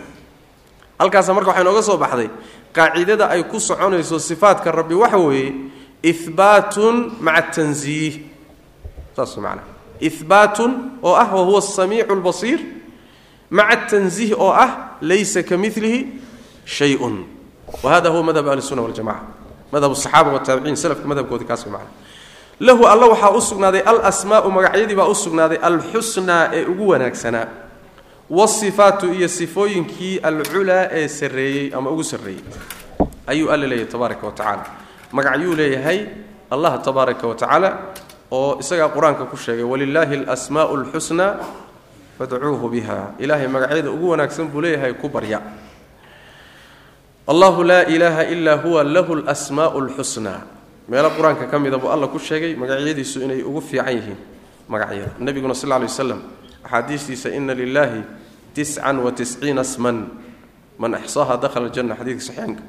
halkaasa marka waxay nooga soo baxday qaacidada ay ku soconayso sifaadka rabbi waxa weeye ihbaatun maca tansiih saas macana ihbaatun oo ah wahuwa asamiicu albasiir maca tansiih oo ah laysa ka milihi shayun. Wa hada huwa madhab ahli sunna waljamaca madhab asaxaaba wataabiciin salafka madhabkoodi kaas way macana lahu alla waxaa u sugnaaday alasmaau magacyadii baa u sugnaaday alxusnaa ee ugu wanaagsanaa wasifaatu iyo sifooyinkii alculaa ee sarreeyey ama ugu sarreeyey. Ayuu alla leeyahay tabaaraka wa tacaala. Magacyuu leeyahay allah tabaaraka wa tacaala oo isagaa qur'aanka ku sheegay walilaahi alasmaau alxusnaa fadcuuhu biha ilaahay magacyada ugu wanaagsan buu leeyahay ku barya allahu laa ilaaha ilaa huwa lahu lsmaau lxusnaa meelo qur'aanka ka mida buu alla ku sheegay magacyadiisu inay ugu fiican yihiin magacyada. Nebiguna sal ly waslam axaadiistiisa ina lilaahi tiscan wa tisciina sman man axsaaha dakhala aljanna xadiidka saxiixanka.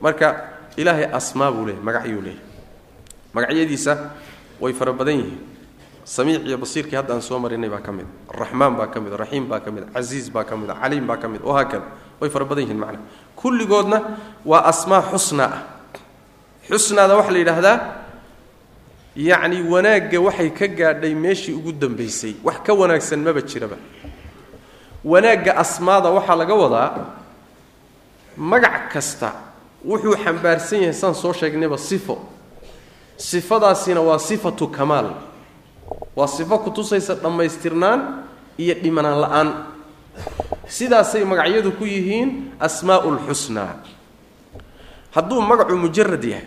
Marka ilaahay asmaa buu leeyahy magacyuu leeyahy magacyadiisa way fara badan yihiin. Samiic iyo basiirkii hadda aan soo marinay baa ka mid araxmaan baa ka mid raxiim baa ka mid casiiz baa ka mid caliim baa ka mid wahaakada way fara badan yihiin macna kulligoodna waa asmaa xusna ah. Xusnaada waxaa la yidhaahdaa yacni wanaagga waxay ka gaadhay meeshii ugu dambaysay. Wax ka wanaagsan maba jiraba. Wanaagga asmaada waxaa laga wadaa magac kasta wuxuu xambaarsan yahay saan soo sheegnayba sifo. Sifadaasina waa sifatu kamaal. Waa sifo kutusaysa dhammaystirnaan iyo dhimanaan la'aan sidaasay magacyadu ku yihiin asmaau lxusnaa hadduu magacu mujarad yahay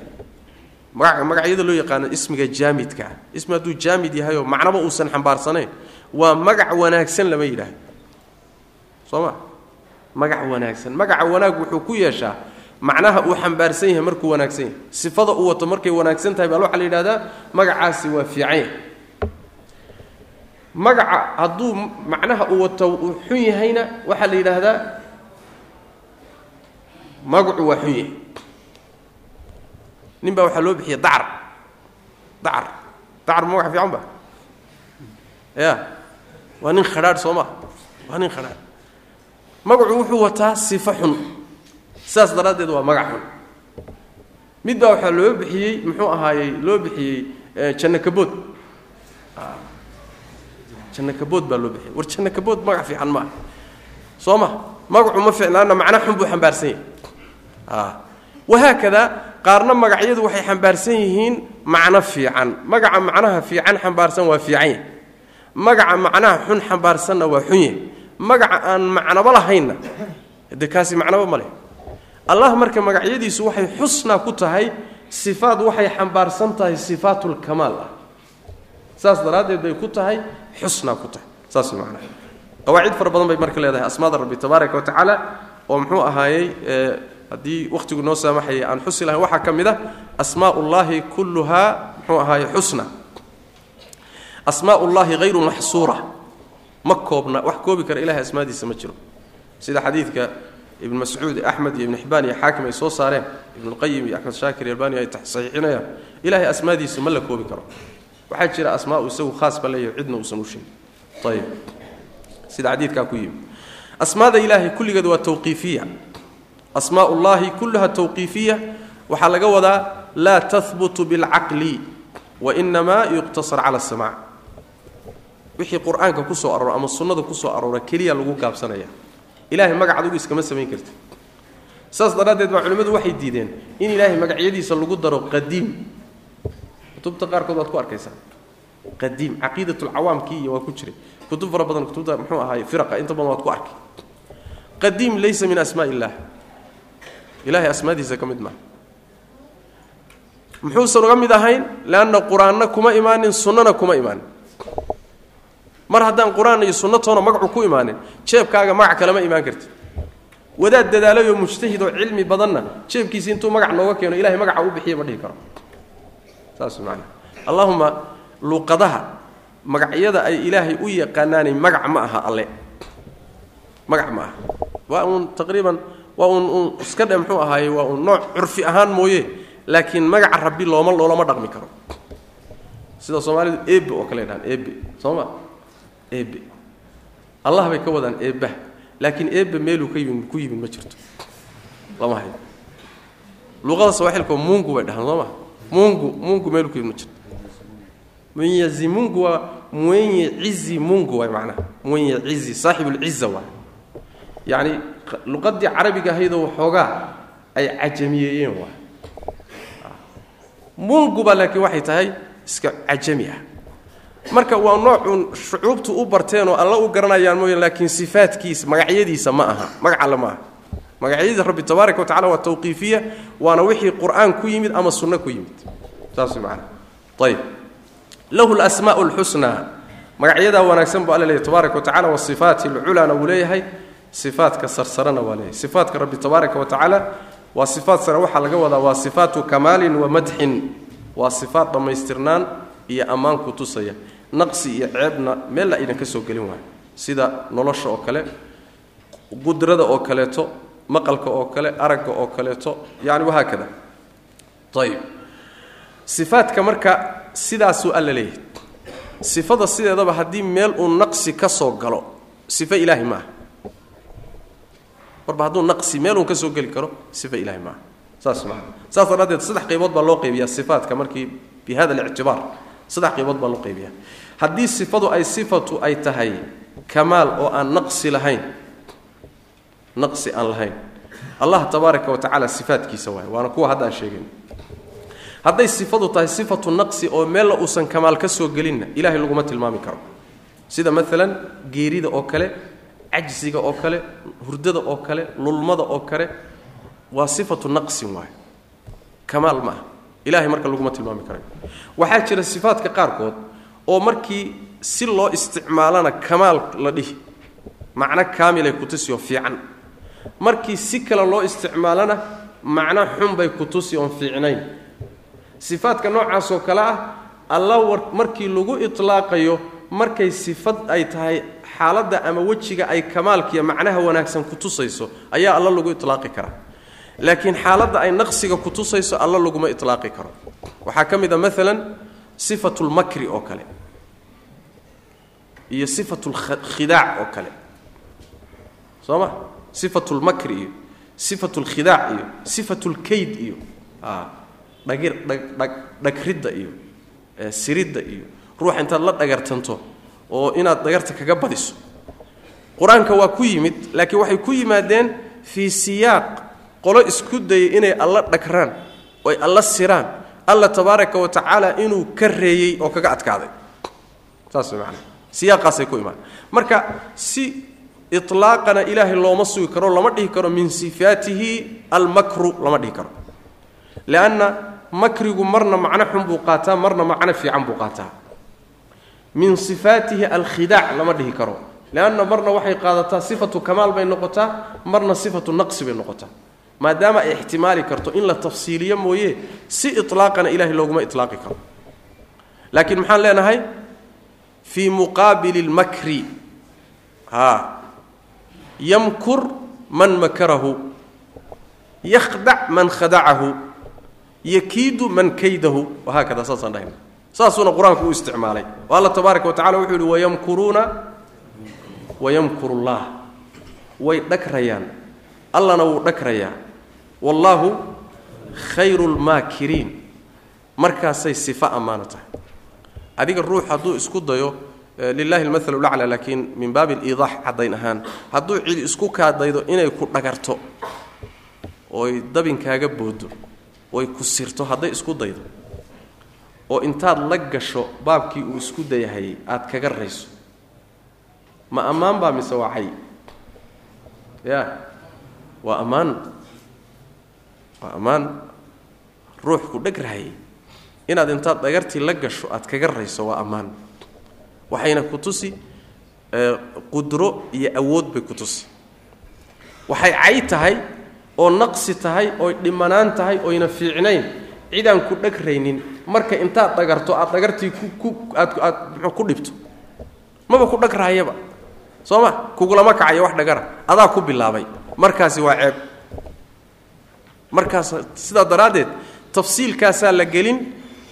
magacyada loo yaqaano ismiga jaamidka ah ismi hadduu jaamid yahayoo macnaba uusan xambaarsanayn waa magac wanaagsan lama yidhaahdo soo ma? Magac wanaagsan. Magaca wanaag wuxuu ku yeeshaa macnaha uu xambaarsan yahay markuu wanaagsan yahay. Sifada uu wato markay wanaagsan tahay baa waxaa la yidhahdaa magacaasi waa fiican yahay magaca hadduu macnaha uu wato uu xun yahayna waxaa la yidhaahdaa magacu waa xun yahay. Nin baa waxaa loo bixiyay dacar dacar dacar ma magac fiican ba? Ya waa nin khadhaadh soo maa waa nin khadhaadh. Magacu wuxuu wataa sifo xun. Sidaas daraaddeed waa magac xun. Mid baa waxaa loo bixiyey muxuu ahaayey loo bixiyey janno kabood janno kabood baa loo bixiyey war janno kabood magac fiican maaha. Soo ma? Magacu ma fiicnaana macno xun buu xambaarsan yahay. Wahaakada qaarna magacyadu waxay xambaarsan yihiin macno fiican. Magaca macnaha fiican xambaarsan waa fiican yahy magaca macnaha xun xambaarsanna waa xun yahy magaca aan macnoba lahaynna de kaasi macnoba ma leh. Allah marka magacyadiisu waxay xusnaa ku tahay sifaad waxay xambaarsan tahay sifaatulkamaal ah saas daraaddeed bay ku tahay xusnaa ku tahay. Saas macnaha. Qawaacid fara badan bay marka leedahay. Asmaada rabbi tabaaraka wa tacaala oo muxuu ahaayey haddii wakhtigu noo saamaxayay aan xusi lahayn waxaa ka mid ah asmaa ullaahi kulluhaa muxuu ahaaye xusna. Asmaa ullaahi hayru maxsuura. Ma koobna wax koobi kara ilahay asmaadiisa ma jiro. Sida xadiidka ibn mascuud axmed iyo ibn xibaan iyo xaakim ay soo saareen ibnulqayim iyo axmed shaakir iyo albani ay saxiixinayaan ilahay asmaadiisa ma la koobi karo waxaa jira asmaa isagu khaas ba cidna uusan u sheegin sida xadiidkaa ku yimi asmaada ilaahay kulligeed waa tawqiifiya. Asmaa ullaahi kulluha tawqiifiya. Waxaa laga wadaa laa tahbutu bilcaqli wainamaa yuqtasar cala asamac wixii qur'aanka ku soo aroora ama sunnada ku soo aroora keliya lagu gaabsanaya. Ilahay magac adugu iskama samayn karti saas daraaddeed baa culimmadu waxay diideen in ilaahay magacyadiisa lagu daro qadiim kutubta qaarkood waad ku arkaysaa. Qadiim caqiidatulcawaamkii iyo waa ku jiray. Kutub fara badan kutubta muxuu ahaay firaqa inta badan waad ku arkay qadiim laysa min asmaa illaah ilahay asmaadiisa ka mid maaha muxuusan uga mid ahayn? Leanna qur'aanna kuma imaanin sunnana kuma imaanin. Mar haddaan qur'aan iyo sunno toona magacu ku imaanin jeebkaaga magac kalema imaan karti wadaad dadaalayoo mujtahid oo cilmi badanna jeebkiisi intuu magac nooga keeno ilahay magaca u bixiya ma dhihi karo saas maana allahuma luqadaha magacyada ay ilaahay u yaqaanaanay magac ma aha alle. Magac ma aha. Waa uun taqriiban waa uun uun iska dhe muxuu ahaaye waa uun nooc curfi ahaan mooye laakiin magaca rabbi looma loolama dhaqmi karo. Sida soomaalidu ebe oo kale dhahaan ebe soo ma ebe allah bay ka wadaan eebah laakiin ebe meeluu ka yimid ku yimid ma jirto. Lama hayo luqada sawaaxilka mungu bay dhahaan soo ma mungu mungu yimid ma jirto mwenyazi mungu waa mwenye cizi mungu waay macnaha mwenye cizi saaxibulciza waay yacni luqadii carabiga ahaydoo waxoogaa ay cajamiyeeyeen waay munguba laakiin waxay tahay iska cajami ah marka waa noocun shucuubtu u barteen oo alla u garanayaan mooye laakiin sifaadkiisa magacyadiisa ma aha magac alle aha magacyadiisa rabbi tabaaraka wa tacala waa tawqiifiya waana wixii qur'aan ku yimid ama sunno ku yimid. Saas macana ayb lahu lasmaau lxusnaa magacyadaa wanaagsan buu alla leeyahy tabaaraka wa tacala wasifaati alculana wuu leeyahay sifaatka sarsarana waa leeyahay. Sifaatka rabbi tabaaraka wa tacaala waa sifaat sare waxaa laga wadaa waa sifaatu kamaalin wa madxin waa sifaat dhammaystirnaan iyo ammaan ku tusaya. Naqsi iyo ceebna meel la aydan ka soo gelin waayo. Sida nolosha oo kale qudrada oo kaleeto maqalka oo kale aragga oo kaleeto yani wahaakada ayib sifaadka marka sidaasuu alla leeyahay sifada sideedaba haddii meel uu naqsi ka soo galo sifo ilaahi maaha marba hadduu naqsi meelun ka soo geli karo sifa ilahi maaha saas maa saas daraaddeed saddex qaybood baa loo qaybiyaa sifaadka markii bi hada alictibaar. Saddex qaybood baa loo qaybiyaa. Haddii sifadu ay sifatu ay tahay kamaal oo aan naqsi lahayn naqsi aan lahayn. Allah tabaaraka wa tacaala sifaadkiisa waay waana kuwa hadda aan sheegayn hadday sifadu tahay sifatu naqsi oo meella uusan kamaal ka soo gelinna ilahay laguma tilmaami karo. Sida maalan geerida oo kale cajsiga oo kale hurdada oo kale lulmada oo kale waa sifatu naqsin waay kamaal ma ah marka laguma tilmaami karayo waxaa jira sifaadka qaarkood oo markii si loo isticmaalana kamaal la dhihi macno kaamilay kutusi oo fiican markii si kale loo isticmaalana macno xunbay kutusi oon fiicnayn. Sifaadka noocaasoo kale ah alla markii lagu itlaaqayo markay sifad ay tahay xaaladda ama wejiga ay kamaalkiiyo macnaha wanaagsan kutusayso ayaa alla lagu itlaaqi karaa laakiin xaaladda ay naqsiga kutusayso alla laguma itlaaqi karo. Waxaa ka mid a maalan sifatu lmakri oo kale. Iyo sifatu lkhidaac oo kale. Soo ma sifatu lmakri iyo sifatu lkhidaac iyo sifatu lkayd iyo dhagridda iyo siridda iyo ruux intaad la dhagartanto oo inaad dhagarta kaga badiso. Qur'aanka waa ku yimid laakiin waxay ku yimaadeen fii siyaaq qolo isku dayay inay alla dhagraan oy alla siraan alla tabaaraka wa tacaala inuu ka reeyey oo kaga adkaaday. Saas way macana siyaaqaasay ku imaan. Marka si itlaaqana ilaahay looma sugi karo lama dhihi karo min sifaatihi almakru lama dhihi karo. Lianna makrigu marna macno xun buu qaataa marna macno fiican buu qaataa. Min sifaatihi alkhidaac lama dhihi karo. Leanna marna waxay qaadataa sifatu kamaal bay noqotaa marna sifatu naqsi bay noqotaa. Maadaama ay ixtimaali karto in la tafsiiliyo mooye si ilaaqana ilahay looguma ilaaqi karo. Laakiin maxaan leenahay fii muqaabili lmakri a yamkur man makarahu yakhdac man khadacahu yakiidu man kaydahu. Wahaakada saasaan dhahayna. Saasuuna qur'aanku u isticmaalay. Oo alla tabaaraka wa tacala wuxuu yihi wayamkuruuna wayamkuru llah way dhagrayaan allana wuu dhagrayaa wallaahu khayru lmaakiriin markaasay sifo ammaano tahay. Adiga ruux hadduu isku dayo lilahi almahalu lacla laakiin min baabi aliidaax caddayn ahaan. Hadduu cid isku kaadaydo inay ku dhagarto oy dabinkaaga boodo oy ku sirto hadday isku daydo oo intaad la gasho baabkii uu isku dayahayay aad kaga rayso. Ma ammaan baa mise waa cay ya waa ammaan. Waa ammaan. Ruux ku dheg rahayay inaad intaad dhagartii la gasho aad kaga rayso waa ammaan waxayna ku tusi qudro iyo awood bay ku tusi. Waxay cay tahay oo naqsi tahay ooy dhimanaan tahay oyna fiicnayn. Cidaan ku dheg raynin. Marka intaad dhagarto aad dhagartii ku aad aad mxuu ku dhibto. Maba ku dhag rahayaba soo ma? Kugulama kacayo wax dhagara. Adaa ku bilaabay. Markaasi waa ceeb. Markaas sidaa daraaddeed tafsiilkaasaa la gelin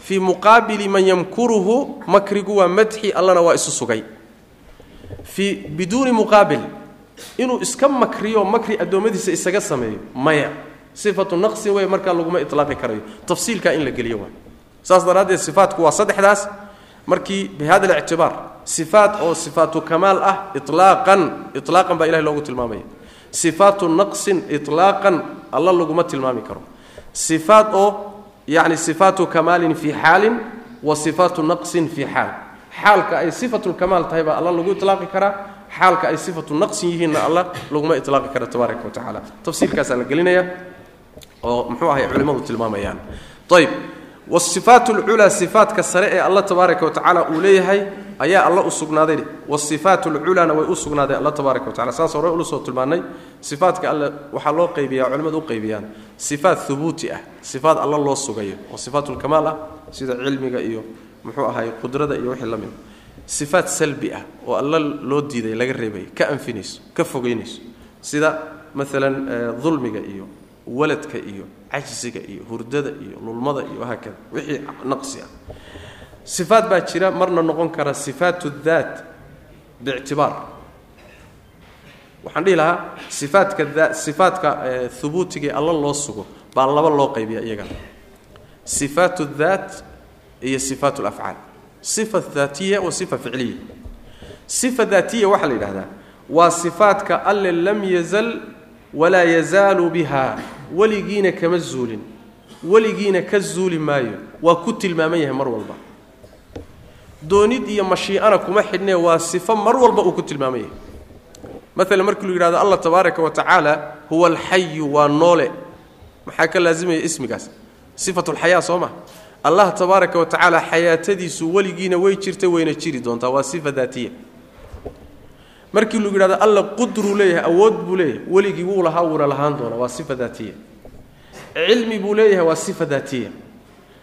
fii muqaabili man yamkuruhu makrigu waa madxi allana waa isu sugay. Fii biduuni muqaabil inuu iska makriyo makri addoommadiisa isaga sameeyo maya. Sifatu naqsin wey markaa laguma ilaaqi karayo. Tafsiilkaa in la geliyo waa. Saas daraaddeed sifaatku waa saddexdaas. Markii bihada alictibaar sifaat oo sifaatu kamaal ah ilaaqan ilaaqan baa ilahay loogu tilmaamaya. Sifaatu naqsin ilaaqan alla laguma tilmaami karo. Sifaat oo yacni sifaatu kamaalin fii xaalin wa sifaatu naqsin fii xaal. Xaalka ay sifatulkamaal tahay baa alla lagu ilaaqi karaa xaalka ay sifatu naqsin yihiinna alla laguma ilaaqi kara tabaaraka wa tacaala. Tafsiirkaasaa la gelinaya oo muxuu ahay culimmadu tilmaamayaan. Ayb wasifaat lculaa sifaatka sare ee alla tabaaraka wa tacaala uu leeyahay ayaa alla u sugnaaday. wasifaat lculaana way u sugnaaday alla tabaaraka wa tacala saas hore ulu soo tilmaannay sifaatka alle waxaa loo qaybiyaa culimmadu u qaybiyaan. sifaat hubuuti ah sifaat alla loo sugayo. oo sifaatlkamaal ah sida cilmiga iyo muxuu ahay qudrada iyo wixii la sifaat salbi ah oo alla loo diiday laga reebay ka anfinayso ka fogeynayso. sida maalan dulmiga iyo waladka iyo cajsiga iyo hurdada iyo lulmada iyo wahaakada wixii naqsi ah. Sifaat baa jira marna noqon kara sifaat daat biictibaar. Waxaan dhihi lahaa sifaatka daa sifaatka hubuutigae alla loo sugo baa laba loo qaybiya iyagana sifaat daat iyo sifaat lafcaal sifa daatiya wa sifa ficliya. Sifa daatiya waxaa la yidhahdaa waa sifaatka alle lam yazal walaa yazaalu biha weligiina kama zuulin weligiina ka zuuli maayo waa ku tilmaaman yahay mar walba. Doonid iyo mashii'ana kuma xidhnee waa sifo mar walba uu ku tilmaaman yahay. Maalan markii lu yidhahdo allah tabaaraka wa tacaala huwa alxayu waa noole. Maxaa ka laasimaya ismigaas? Sifatulxayaa soo ma? Allah tabaaraka wa tacaala xayaatadiisu weligiina way jirta wayna jiri doontaa waa sifa daatiya markii lu yidhahdo alla qudruu leeyahay awood buu leeyahay weligii wuu lahaa wuuna lahaan doona waa sifa daatiya. Cilmi buu leeyahay waa sifa daatiya.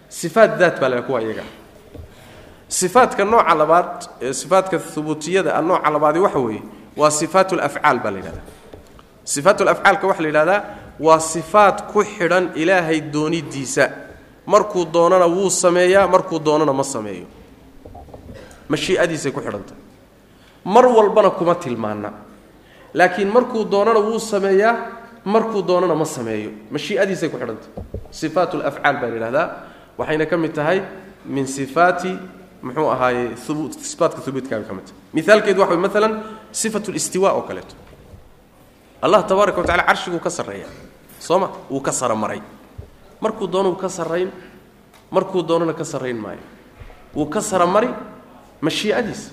Sifaat daat baa la kuwa iyaga sifaatka nooca labaad ee sifaatka hubuutiyada a nooca labaadi waxa weeye waa sifaat lafcaal baa la yidhahdaa. Sifaat lafcaalka waxaa la yidhahdaa waa sifaat ku xidhan ilaahay doonidiisa markuu doonana wuu sameeyaa markuu doonana ma sameeyo. Mashiiadiisay ku xidhantah mar walbana kuma tilmaana laakiin markuu doonana wuu sameeyaa markuu doonana ma sameeyo. Mashiiadiisay ku xidhantah sifaat lafcaal baa yidhahdaa waxayna ka mid tahay min sifaati muxuu ahaaye ubuut sifaatka hubuudkaabay ka mid tahay miaalkeedu waxa way maalan sifat listiwa oo kaleeto. Allah tabaaraka wa tacala carshiguu ka sarreeya. Soo ma? Wuu ka saramaray. Markuu doono wuu ka sarrayn markuu doonana ka sarrayn maayo. Wuu ka saramari mashiiadiisa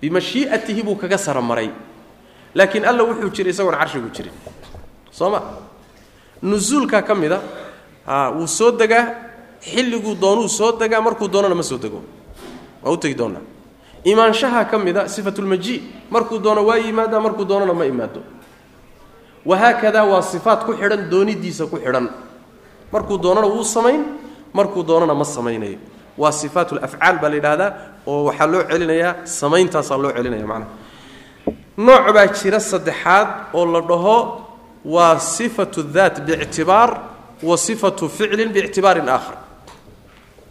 bimashii'atihi buu kaga saramaray laakiin alla wuxuu jiray isagoon carshigu jirin. Soo ma? Nusuulkaa ka mid a wuu soo degaa xilliguu doonuu soo degaa markuu doonana ma soo dego. Waa u tegi doonaa. Imaanshaha ka mid a sifatulmaji markuu doono waa yimaadaa markuu doonana ma imaado. Wahaakadaa waa sifaat ku xidhan doonidiisa ku xidhan. Markuu doonana wuu samayn markuu doonana ma samaynayo waa sifaat lafcaal baa la yidhaahdaa oo waxaa loo celinayaa samayntaasa loo celinaya macnaha. Nooc baa jira saddexaad oo la dhaho waa sifatu daat biictibaar wa sifatu ficlin biictibaarin aakhar.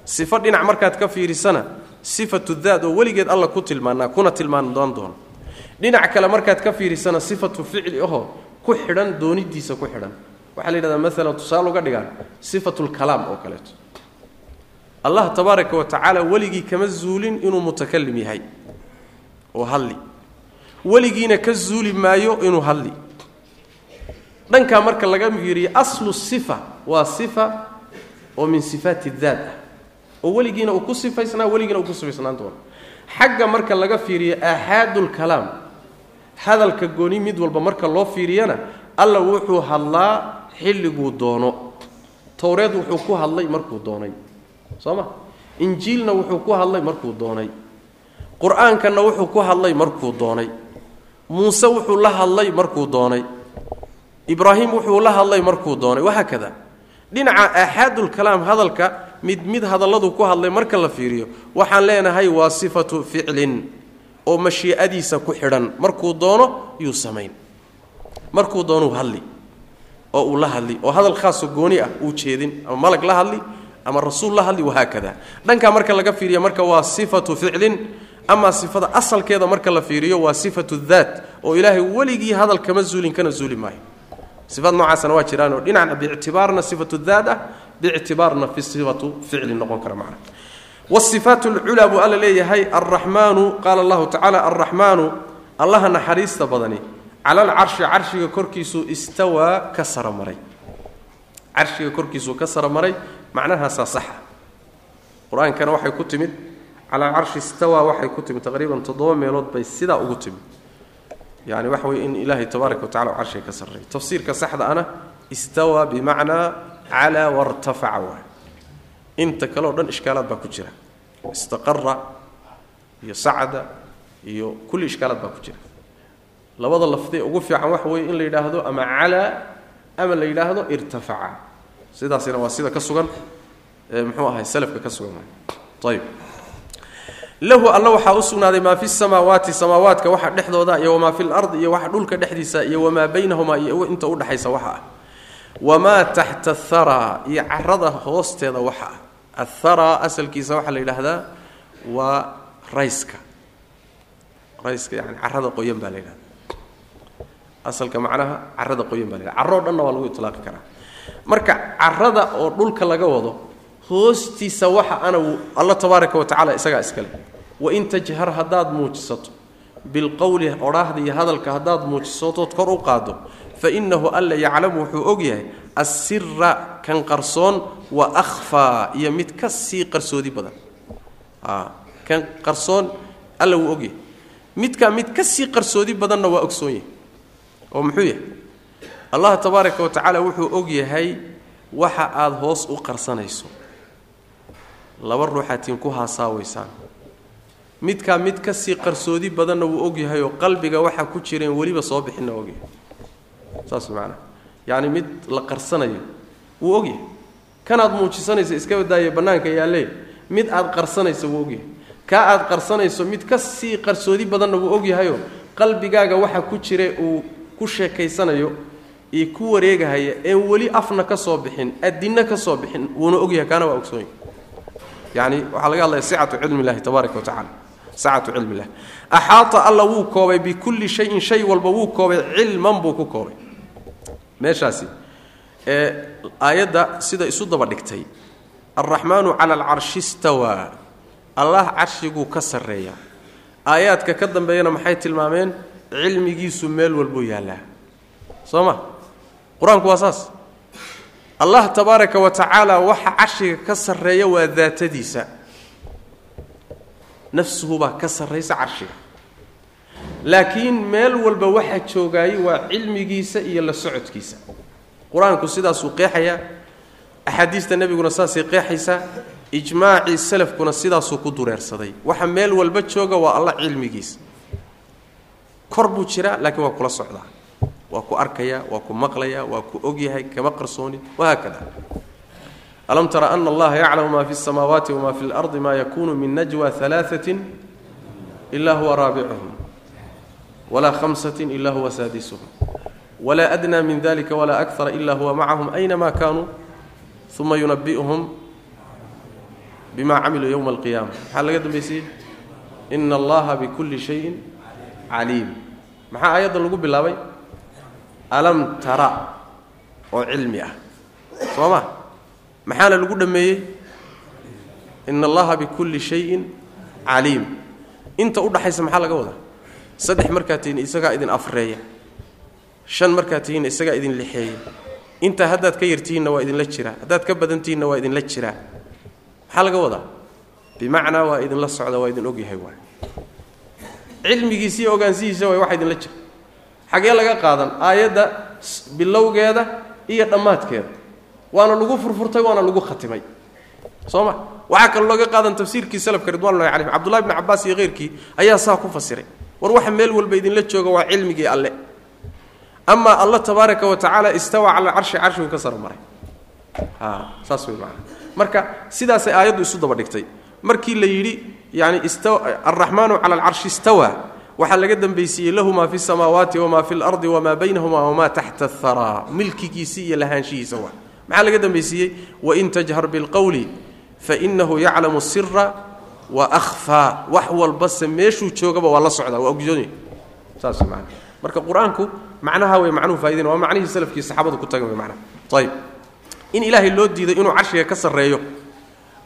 Sifo dhinac markaad ka fiirisana sifatu daat oo weligeed alla ku tilmaanaa kuna tilmaan doon doono dhinac kale markaad ka fiirisana sifatu ficli ahoo ku xidhan doonidiisa ku xidhan. Waxaa la yidhahdaa maalan tusaale uga dhigaan sifatulkalaam oo kaleeto allah tabaaraka wa tacaala weligii kama zuulin inuu mutakalim yahay. Oo hadli. Weligiina ka zuuli maayo inuu hadli. Dhankaa marka laga fiiriyo aslu sifa waa sifa oo min sifaati daat ah. Oo weligiina uu ku sifaysnaa weligiina uu ku sifaysnaan doono xagga marka laga fiiriyo aaxaadulkalaam hadalka gooni mid walba marka loo fiiriyana alla wuxuu hadlaa xilliguu doono. Towreed wuxuu ku hadlay markuu doonay soo ma? Injiilna wuxuu ku hadlay markuu doonay. Qur'aankanna wuxuu ku hadlay markuu doonay. Muuse wuxuu la hadlay markuu doonay. Ibraahim wuxuu la hadlay markuu doonay. Wahaakada dhinaca aaxaadulkalaam hadalka mid mid hadalladu ku hadlay marka la fiiriyo waxaan leenahay waa sifatu ficlin oo mashii'adiisa ku xidhan. Markuu doono yuu samayn. Markuu doonuu hadli. Oo uu la hadli. Oo hadal khaaso gooni ah uu jeedin. Ama malag la hadli ama rasuul la hadli wahaakada dhankaa marka laga fiiriya marka waa sifatu ficlin amaa sifada asalkeeda marka la fiiriyo waa sifatu daat oo ilaahay weligii hadal kama zuulin kana zuuli maayo. Sifaad noocaasna waa jiraanoo dhinacna biictibaarna sifatu daat ah biictibaarna fi sifatu ficli noqon kara macna. Wasifaat lculaa buu alla leeyahay alraxmaanu qaala allahu tacala alraxmaanu allaha naxariista badani cala alcarshi carshiga korkiisuu istawaa ka saramaray carshiga korkiisuu ka saramaray macnahaasaa saxa. Qur'aankana waxay ku timid cala alcarshi istawaa waxay ku timid taqriiban toddoba meelood bay sidaa ugu timid. Yani waxa weye in ilaahay tabaaraka wa tacala carshiga ka sarreeya tafsiirka saxda ana istawaa bimacnaa calaa wartafaca waay inta kale o dhan ishkaalaad baa ku jira. Istaqara iyo sacda iyo kulli ishkaalaad baa ku jira. Labada lafdee ugu fiican waxa weeye in la yidhaahdo ama calaa ama la yidhaahdo irtafaca sidaasina waa sida ka sugan muxuu ahay salafka ka sugan ayb lahu alla waxaa u sugnaaday maa fi samaawaati samaawaadka waxa dhexdooda iyo wamaa fi lardi iyo waxa dhulka dhexdiisa iyo wamaa baynahumaa iyo inta udhexaysa waxa ah. Wamaa taxta athara iyo carada hoosteeda waxa ah. Athara asalkiisa waxaa la yidhaahdaa waa rayska. Rayska yani carada qoyan baa la yidhahda asalka macnaha carada qoyan baa la yidhahda carro o dhanna waa lagu itlaaqi karaa marka carada oo dhulka laga wado hoostiisa waxa ana alla tabaaraka wa tacala isagaa iskale wain tajhar haddaad muujisato bilqowli odhaahda iyo hadalka haddaad muujisatood kor u qaado fa innahu alla yaclamu wuxuu og yahay assira kan qarsoon wa akhfaa iyo mid ka sii qarsoodi badan. Kan qarsoon alla wuu ogyahay midkaa mid ka sii qarsoodi badanna waa ogsoon yahay. Oo muxuu yahay allah tabaaraka wa tacaala wuxuu og yahay waxa aada hoos u qarsanayso. Laba ruuxaatiin ku haasaawaysaan. Midkaa mid ka sii qarsoodi badanna wuu ogyahay oo qalbiga waxa ku jireen weliba soo bixinna ogyahay saas macanaha yacni mid la qarsanayo wuu ogyahay kanaad muujisanaysa iska badaaye bannaanka yaallee mid aad qarsanayso wuu ogyahay kaa aad qarsanayso mid ka sii qarsoodi badanna wuu ogyahayoo qalbigaaga waxa ku jira uu ku sheekaysanayo iyo ku wareegahaya een weli afna ka soo bixin adinna ka soo bixin wuuna ogyahay kaana waa ogsoony yani waxaa laga hadlaya sicatu cilmi tabaaraka wa tacala sacatu cilmi illah axaata alla wuu koobay bikulli shayin shay walba wuu koobay cilman buu ku koobay. Meeshaasi ee aayadda sida isu daba dhigtay alraxmaanu cala alcarshi istawaa. Allah carshiguu ka sarreeya. Aayaadka ka dambeeyana maxay tilmaameen? Cilmigiisu meel walbuu yaallaa soo ma qur'aanku waa saas. Allah tabaaraka wa tacaala waxa carshiga ka sarreeya waa daatadiisa. Nafsuhubaa ka sarraysa carshiga. Laakiin meel walba waxa joogaayey waa cilmigiisa iyo la socodkiisa. Qur'aanku sidaasuu qeexayaa axaadiista nebiguna saasay qeexaysaa ijmaacii salafkuna sidaasuu ku dureersaday. Waxa meel walba jooga waa alla cilmigiisa. Kor buu jiraa laakiin waa kula socdaa waa ku arkaya waa ku maqlaya waa ku ogyahay kama qarsoonid wahaakada alam tara ana allaha yaclamu ma fi اsamaawaati wma fi اlardi ma yakunu min najwa alaaثaة ila huwa raabicuhum walaa hamsaة ila huwa saadisuhum walaa adnى min dalika walaa akara ila huwa macahum aynama kanuu uma yunabi'uhum bima camiluu ywma اlqiyama maxaa laga dambaysayey ina allaha bikuli shayin caliim maxaa aayadda lagu bilaabay Alam tara oo cilmi ah. Soo ma maxaana lagu dhammeeyey? Ina allaha bikulli shayin caliim. Inta u dhaxaysa maxaa laga wadaa? Saddex markaad tihiin isagaa idin afreeya. Shan markaad tihiinna isagaa idin lixeeya. Intaa haddaad ka yartihiinna waa idinla jiraa haddaad ka badantihiinna waa idinla jiraa maxaa laga wadaa? Bimacnaa waa idinla socda waa idin ogyahay waay. Cilmigiisa iyo ogaansihiisa waay waxa idinla jira xagee laga qaadan aayadda bilowgeeda iyo dhammaadkeeda. Waana lagu furfurtay waana lagu khatimay. Soo ma? Waxaa kaloo looga qaadan tafsiirkii salafka ridwanullahi calayhim. Cabdullahi bni cabbaas iyo keyrkii ayaa saa ku fasiray. War waxa meel walba idinla jooga waa cilmigii alle. Amaa alla tabaaraka wa tacaala istawa cala alcarshi carshigu ka saro maray. A saas wey maana marka sidaasay aayaddu isu daba dhigtay. Markii la yidhi yani alraxmaanu cala alcarshi istawa waxaa laga dambaysiiyey lahu maa fi samaawaati wamaa fi lardi wamaa baynahuma wamaa taxta aharaa milkigiisii iyo lahaanshihiisa waa. Maxaa laga dambaysiiyey wain tajhar bilqowli fainahu yaclamu sira wa ahfaa wax walbase meeshuu joogaba waa la socdaa. Waa ogsoony saas man marka qur'aanku macnaha wey macnuhu faaidayn waa macnihii salafkii saxaabadu ku tagan wey macnaha ayib in ilaahay loo diiday inuu carshiga ka sarreeyo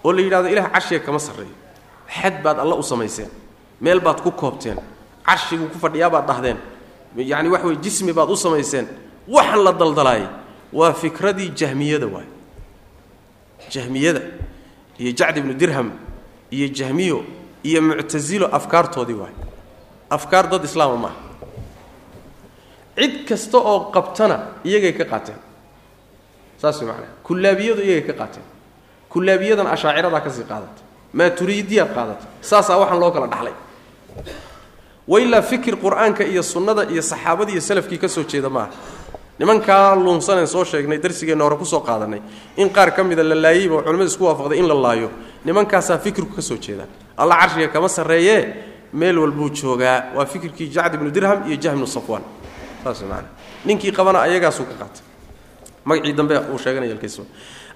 oo la yidhahdo ilaah carshiga kama sarreeyo. Xad baad alla u samayseen. Meel baad ku koobteen carshiguu ku fadhiyaa baad dhahdeen. Yacni wax wey jismi baad u samayseen. Waxaan la daldalaayay waa fikradii jahmiyada waay. Jahmiyada iyo jacd ibnu dirham iyo jahmiyo iyo muctasilo afkaartoodii waay. Afkaar dad islaama maaha cid kasta oo qabtana iyagay ka qaateen. Saas macanaha kullaabiyadu iyagay ka qaateen. Kullaabiyadan ashaaciradaa ka sii qaadata. Maaturiidiyaad qaadata. Saasaa waxaan loo kala dhaxlay wailaa fikir qur'aanka iyo sunnada iyo saxaabadii iyo salafkii ka soo jeeda maaha. Nimankaa luunsaneen soo sheegnay darsigeenna hore ku soo qaadanay. In qaar ka mida la laayeyba culimmadu isku waafaqday in la laayo. Nimankaasaa fikirku ka soo jeeda. Alla carshiga kama sarreeyee meel walbuu joogaa. Waa fikirkii jacd ibnu dirham iyo jahm ibnu safwaan. Saas maana ninkii qabana ayagaasuu ka qaatay. Magacii dambe uu sheeganaya alkiisba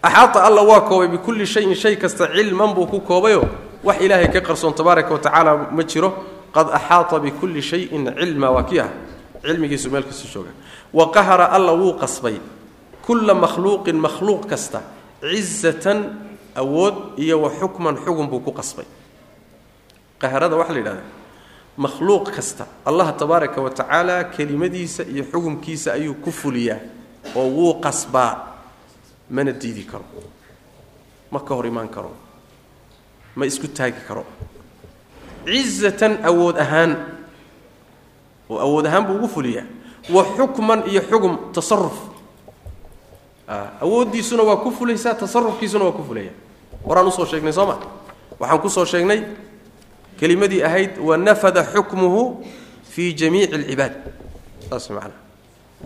axaata alla waa koobay bikulli shayin shay kasta cilman buu ku koobayoo wax ilaahay ka qarsoon tabaaraka wa tacaala ma jiro qad axaata bikulli shayin cilma waa kii cilmigiisu meel kasta jooga. Wa qahara alla wuu qasbay. Kulla makhluuqin makhluuq kasta cizatan awood iyo wa xukman xugun buu ku qasbay. Qaharada waxaa la yidhahdaa makhluuq kasta allah tabaaraka wa tacaala kelimadiisa iyo xukumkiisa ayuu ku fuliyaa oo wuu qasbaa. Mana diidi karo. Ma ka hor imaan karo. Ma isku taagi karo cizatan awood ahaan oo awood ahaan buu ugu fuliyaa. Wa xukman iyo xugum tasaruf awooddiisuna waa ku fulaysaa tasarufkiisuna waa ku fulaya horaan u soo sheegnay soo ma? Waxaan ku soo sheegnay kelimadii ahayd wanafada xukmuhu fii jamiici alcibaad. Saas macana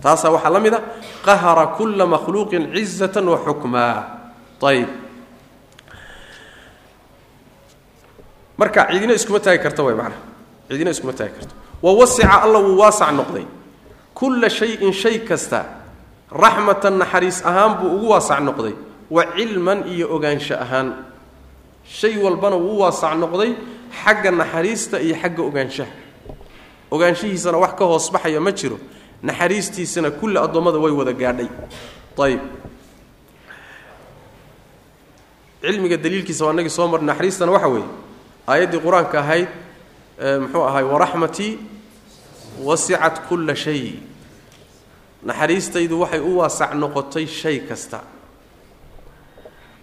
taasaa waxaa la mid a qahara kulla makhluuqin cizatan wa xukmaa ayib marka cidina iskuma taagi karta way macnaha cidina iskuma taagi karto. Wa wasica alla wuu waasac noqday. Kulla shayin shay kasta raxmatan naxariis ahaan buu ugu waasac noqday. Wa cilman iyo ogaansho ahaan. Shay walbana wuu waasac noqday xagga naxariista iyo xagga ogaanshaha. Ogaanshihiisana wax ka hoos baxaya ma jiro. Naxariistiisana kulli addoommada way wada gaadhay. Ayib cilmiga daliilkiisa waa inagii soo marnay naxariistana waxa weeye aayaddii qur'aanka ahayd muxuu ahay waraxmatii wasicat kulla shay. Naxariistaydu waxay u waasac noqotay shay kasta.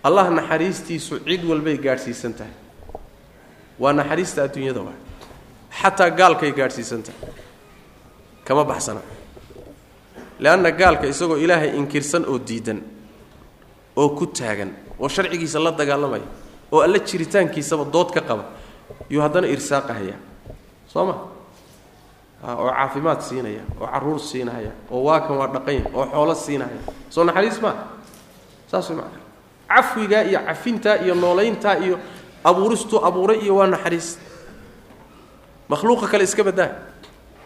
Allah naxariistiisu cid walbay gaadhsiisan tahay. Waa naxariista adduunyada waa. Xataa gaalkay gaadhsiisan tahay. Kama baxsana. Leanna gaalka isagoo ilaahay inkirsan oo diidan oo ku taagan oo sharcigiisa la dagaalamaya oo alla jiritaankiisaba dood ka qaba yuu haddana irsaaqahaya soo ma oo caafimaad siinaya oo carruur siinaya oo waakan waa dhaqanya oo xoolo siinaya. Soo naxariis maa saas way macana cafwigaa iyo cafintaa iyo noolayntaa iyo abuuristuu abuuray iyo waa naxariis. Makhluuqa kale iska badaa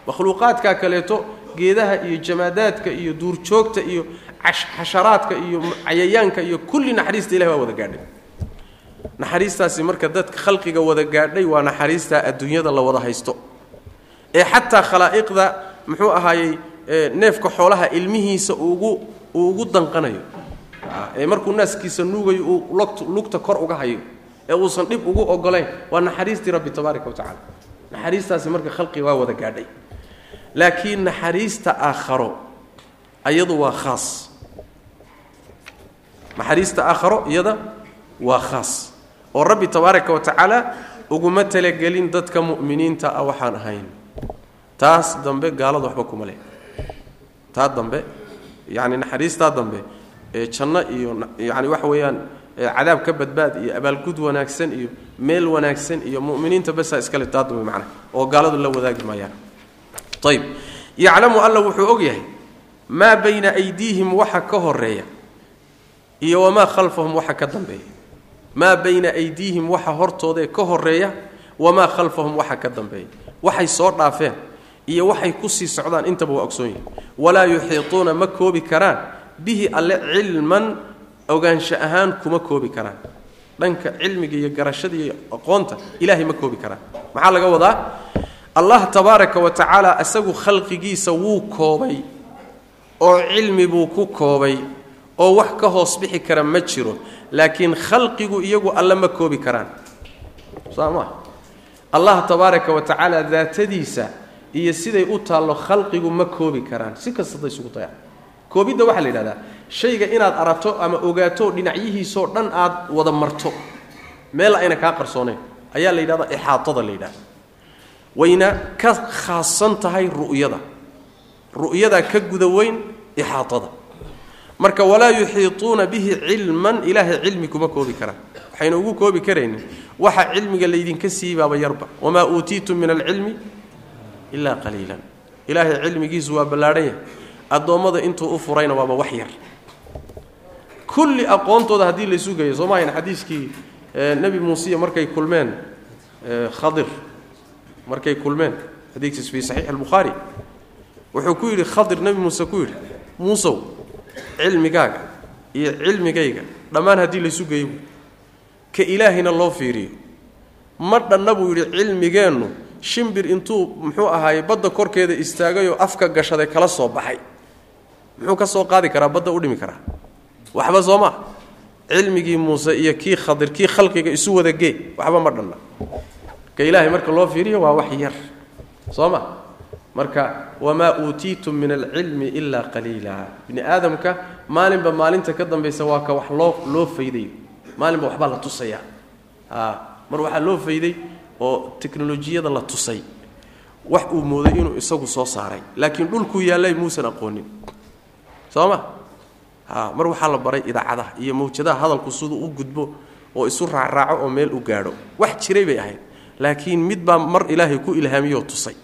makhluuqaadkaa kaleeto geedaha iyo jamaadaadka iyo duurjoogta iyo xasharaadka iyo cayayaanka iyo kulli naxariista ilahi waa wada gaadhay naxariistaasi marka dadka khalqiga wada gaadhay waa naxariistaa adduunyada la wada haysto. Ee xataa khalaa'iqda muxuu ahaayey neefka xoolaha ilmihiisa ugu uu ugu danqanayo ee markuu naaskiisa nuugayo uu lugta kor uga hayo ee uusan dhib ugu ogolayn waa naxariistii rabbi tabaaraka wa tacala naxariistaasi marka khalqiga waa wada gaadhay. Laakiin naxariista aakharo iyadu waa khaas. Naxariista aakharo iyada waa khaas. Oo rabbi tabaaraka wa tacaala uguma talagelin dadka mu'miniinta ah waxaan ahayn. Taas dambe gaalada waxba kuma leh. Taa dambe yacni naxariistaa dambe ee janno iyo yacni waxa weeyaan cadaab ka badbaad iyo abaalgud wanaagsan iyo meel wanaagsan iyo mu'miniinta basaa iskale taa dambe macna oo gaaladu la wadaagi maayaan. Ayb yaclamu alla wuxuu og yahay maa bayna aydiihim waxa ka horreeya iyo wamaa khalfahum waxa ka dambeeya maa bayna aydiihim waxa hortoodae ka horreeya wamaa khalfahum waxa ka dambeeya. Waxay soo dhaafeen iyo waxay ku sii socdaan intaba waa ogsoon yihiin walaa yuxiituuna ma koobi karaan bihi alle cilman ogaansho ahaan kuma koobi karaan. Dhanka cilmiga iyo garashada iyo aqoonta ilaahay ma koobi karaan. Maxaa laga wadaa? Allah tabaaraka wa tacaala isagu khalqigiisa wuu koobay oo cilmi buu ku koobay oo wax ka hoos bixi kara ma jiro laakiin khalqigu iyagu alle ma koobi karaan. Soo maa allah tabaaraka wa tacaala daatadiisa iyo siday u taallo khalqigu ma koobi karaan. Si kastata isugu dayaan koobidda waxaa la yidhahdaa shayga inaad aragto ama ogaato dhinacyihiisoo dhan aad wada marto. Meel ayna kaa qarsooneyn. Ayaa la yidhahdaa ixaatada la yidhahda wayna ka khaasan tahay ru'yada. Ru'yadaa ka guda weyn ixaatada marka walaa yuxiituuna bihi cilman ilaahay cilmi kuma koobi karaan waxayna ugu koobi karaynin. Waxa cilmiga laydinka siibaaba yarba. Wamaa uutiitum min alcilmi ilaa qaliilan. Ilaahay cilmigiisu waa ballaadhan yahay. Addoommada intuu u furayna waaba wax yar. Kulli aqoontooda haddii laysu geeyo soo maahayn xadiiskii nebi muusiya markay kulmeen khadir. Markay kulmeen. Xadiiskiis fii saxiix albukhaari. Wuxuu ku yidhi khadir nebi muuse ku yidhi muusow cilmigaaga iyo cilmigayga dhammaan haddii laysu geeyo ka ilaahayna loo fiiriyo. Ma dhanna buu yidhi cilmigeennu shimbir intuu muxuu ahaayey badda korkeeda istaagayoo afka gashaday kala soo baxay. Muxuu ka soo qaadi karaa badda u dhimi karaa. Waxba soo maa cilmigii muuse iyo kii khadir kii khalqiga isu wada gee. Waxba ma dhanna. Ka ilaahay marka loo fiiriyo waa wax yar. Soo ma marka wamaa uutiitum min alcilmi ilaa qaliila. Bini aadamka maalinba maalinta ka dambaysa waa ka wax loo loo faydayo maalinba waxbaa la tusayaa mar waxaa loo fayday oo teknolojiyada la tusay. Wax uu mooday inuu isagu soo saaray. Laakiin dhulkuu yaallay muusan aqoonin. Soo ma? A mar waxaa la baray idaacadaha iyo mawjadaha hadalku siduu u gudbo oo isu raacraaco oo meel u gaadho. Wax jiray bay ahayd. Laakiin mid baa mar ilaahay ku ilhaamiyoo tusay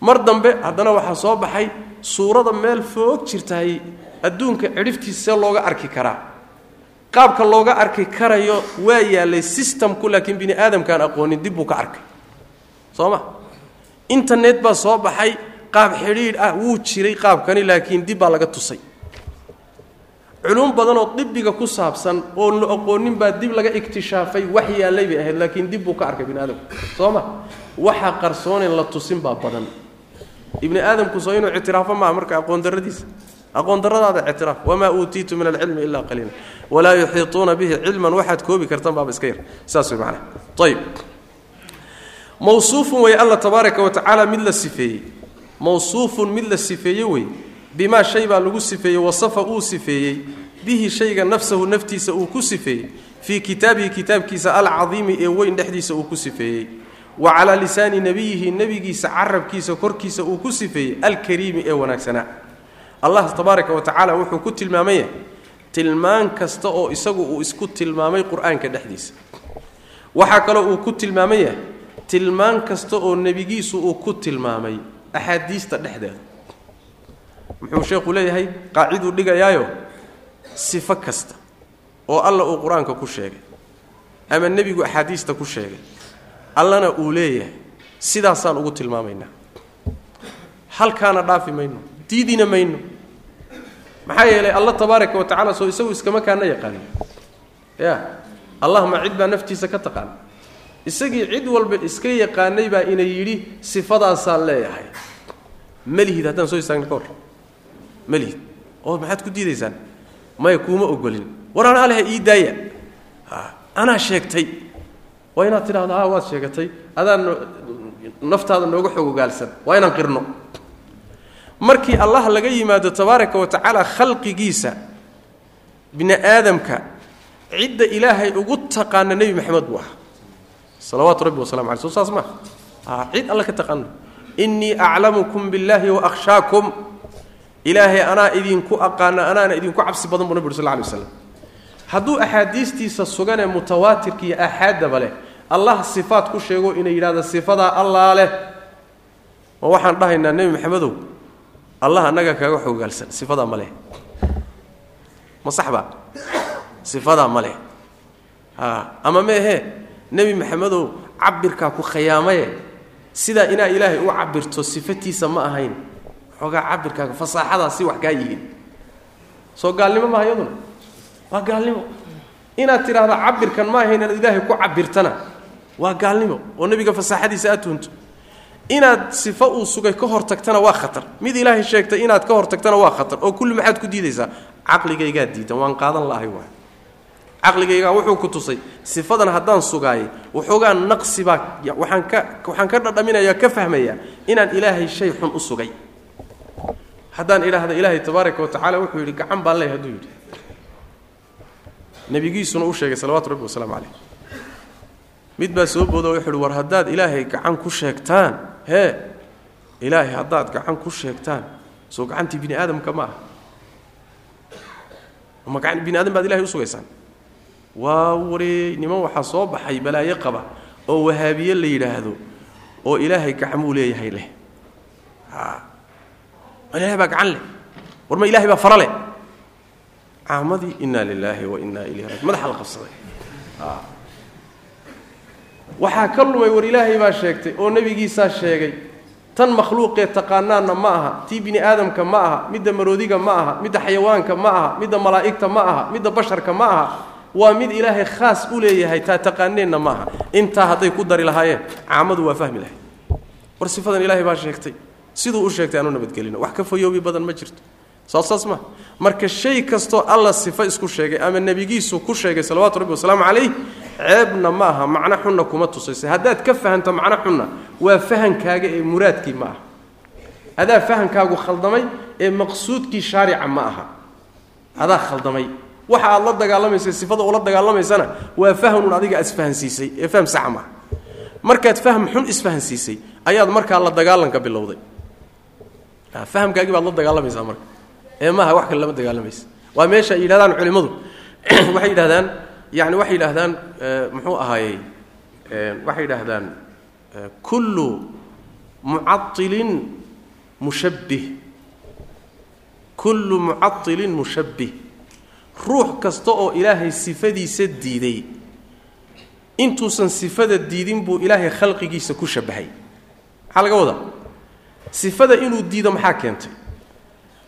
mar dambe haddana waxaa soo baxay suurada meel foog jirtahay adduunka cidhiftiisa see looga arki karaa. Qaabka looga arki karayo waa yaallay systemku laakiin bini aadamkaan aqoonin dib buu ka arkay. Soo ma? Internet baa soo baxay qaab xidhiidh ah wuu jiray qaabkani laakiin dib baa laga tusay. Culum badanoo dibiga ku saabsan oo la aqoonin baa dib laga iktishaafay wax yaallay bay ahayd laakiin dib buu ka arkay bini aadamku soo ma? Waxa qarsoonen la tusin baa badan ibni aadamku soo inuu ictiraafo maaha marka aqoon darradiisa. Aqoon darradaada ictiraaf. Wamaa uutiitu min alcilmi ilaa qaliila. Walaa yuxiituuna bihi cilman. Waxaad koobi kartan baaba iska yar. Saas way macnaha. Ayib mawsuufun way alla tabaaraka wa tacaala mid la sifeeyey. Mawsuufun mid la sifeeye wey bimaa shay baa lagu sifeeyey wasafa uu sifeeyey. Bihi shayga nafsahu naftiisa uu ku sifeeyey. Fii kitaabihi kitaabkiisa alcadiimi ee weyn dhexdiisa uu ku sifeeyey wa calaa lisaani nebiyihi nebigiisa carabkiisa korkiisa uu ku sifeeyey alkariimi ee wanaagsanaa allah tabaaraka wa tacaala wuxuu ku tilmaamay yahay tilmaan kasta oo isagu uu isku tilmaamay qur'aanka dhexdiisa. Waxaa kaloo uu ku tilmaaman yahay tilmaan kasta oo nebigiisu uu ku tilmaamay axaadiista dhexdeeda. Muxuu sheekhu leeyahay qaaciduu dhigayaayo sifo kasta oo alla uu qur'aanka ku sheegay ama nebigu axaadiista ku sheegay allana uu leeyahay. Sidaasaan ugu tilmaamaynaa halkaana dhaafi mayno. Diidina mayno. Maxaa yeelay alla tabaaraka wa tacala soo isagu iskama kaana yaqaanin ya allah ma cid baa naftiisa ka taqaana isagii cid walba iska yaqaanay baa ina yidhi sifadaasaan leeyahay. Malihid haddaan soo istaagna ka hor. Malihid oo maxaad ku diidaysaan? Maya kuuma ogolin. War anaa lehe ii daaya. Anaa sheegtay waa inaad tidhahdo ha waad sheegatay. Adaan naftaada nooga xogogaalsan waa inaan qirno. Markii allah laga yimaado tabaaraka wa tacaala khalqigiisa bini aadamka cidda ilaahay ugu taqaana nebi maxamed buu ahaa. Salawaatu rabbi wasalamu soo saas maaha cid alla ka taqaano. Innii aclamukum billaahi wa akhshaakum. Ilaahay anaa idinku aqaana anaana idinku cabsi badan buu nabi uri sal alay waslam hadduu axaadiistiisa suganee mutawaatirka iyo leh allah sifaad ku sheego inay yidhahda sifadaa allaa leh. Ma waxaan dhahaynaa nebi maxamedow allah annaga kaaga xoogaalsan sifadaa ma leh. Ma saxba sifadaa ma leh. Ama meehe nebi maxamedow cabirkaa ku khayaamaye sidaa inaa ilaahay u cabirto sifatiisa ma ahayn xoogaa cabirkaaga fasaaxadaasi wax kaa yihiin soo gaalnimo maaha iyaduna? Waa gaalnimo. Inaad tidhaahda cabirkan ma ahayn inaad ilaahay ku cabirtana waa gaalnimo oo nebiga fasaaxadiisa aad tuunto inaad sifo uu sugay ka hor tagtana waa khatar. Mid ilaahay sheegtay inaad ka hor tagtana waa khatar. Oo kulli maxaad ku diidaysaa? Caqligaygaa diidan waan qaadan lahay waay. Caqligaygaa wuxuu ku tusay sifadan haddaan sugaayay waxoogaa naqsi baa waxaan ka waxaan ka dhadhaminayaa ka fahmayaa inaan ilaahay shay xun u sugay. Haddaan idhaahda ilaahay tabaaraka wa tacala wuxuu yidhi gacan baan leh hadduu yidhi. Nebigiisuna u sheegay salawatu rabbi wasalaamu calayh mid baa soo boodo wuxu uhi war haddaad ilaahay gacan ku sheegtaan? Hee ilaahay haddaad gacan ku sheegtaan? Soo gacantii bini aadamka ma aha. Ma gacan bini aadam baad ilahay usugaysaan waa waree niman waxaa soo baxay balaayo qaba oo wahaabiye la yidhaahdo oo ilaahay gacmuu leeyahay leh. Ilahay baa gacan leh? War ma ilahay baa fara leh? Caamadii inaa lilaahi wa inaa ilayhi raji madaxa la qabsaday waxaa ka lumay war ilaahay baa sheegtay oo nebigiisaa sheegay. Tan makhluuqee taqaanaanna ma aha. Tii bini aadamka ma aha. Midda maroodiga ma aha. Midda xayawaanka ma aha. Midda malaa'igta ma aha. Midda basharka ma aha. Waa mid ilaahay khaas u leeyahay taa taqaaneenna ma aha. Intaa hadday ku dari lahaayeen caamadu waa fahmi lahay war sifadan ilaahay baa sheegtay. Siduu u sheegtay aanu nabadgelino wax ka fayoobi badan ma jirto. Saas saas ma. Marka shay kastoo alla sifo isku sheegay ama nebigiisu ku sheegay salawaatu rabbi wasalaamu calayh ceebna ma aha macno xunna kuma tusaysa haddaad ka fahanto macno xunna waa fahankaaga ee muraadkii ma aha. Adaa fahankaagu khaldamay ee maqsuudkii shaarica ma aha. Adaa khaldamay waxa aad la dagaalamaysa sifada ula dagaalamaysana waa fahmun adiga isfahansiisay ee fahm saxa maaha markaad fahm xun isfahansiisay ayaad markaa la dagaalanka bilowday. Fahamkaagii baad la dagaalamaysaa marka. Ee maaha wax kale lama dagaalamaysa waa meesha ay yidhahdaan culimmadu waxay yidhahdaan yani waxay yidhahdaan muxuu ahaayey waxay yidhaahdaan kullu mucailin mushabbih. Kullu mucailin mushabbih. Ruux kasta oo ilaahay sifadiisa diiday intuusan sifada diidin buu ilaahay khalqigiisa ku shabahay maxaa laga wadaa? Sifada inuu diido maxaa keentay?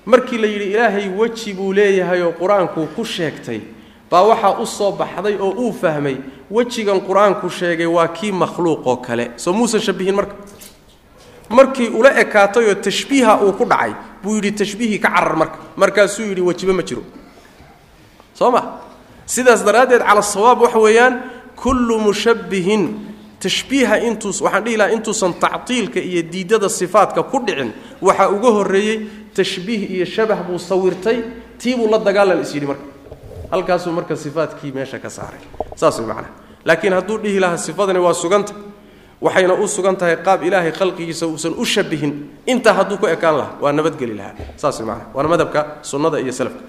Markii la yidhi ilaahay weji buu leeyahay oo qur'aankuu ku sheegtay baa waxaa u soo baxday oo uu fahmay wejigan qur'aanku sheegay waa kii makhluuq oo kale. Soo muusan shabihin marka markii ula ekaatay oo tashbiiha uu ku dhacay buu yidhi tashbiihii ka carar marka markaasuu yidhi wejiba ma jiro. Soo ma? Sidaas daraaddeed cala sawaab waxa weeyaan kullu mushabbihin tashbiiha intuus waxaan dhihi lahaa intuusan tactiilka iyo diidada sifaadka ku dhicin waxaa uga horreeyey tashbiih iyo shabah buu sawirtay tii buu la dagaalan is yidhi marka halkaasuu marka sifaadkii meesha ka saaray. Saas way macnaha laakiin hadduu dhihi lahaa sifadani waa suganta waxayna u sugan tahay qaab ilaahay khalqigiisa uusan u shabihin intaa hadduu ku ekaan lahaa waa nabadgeli lahaa. Saas way macnaha waana madhabka sunnada iyo salafka.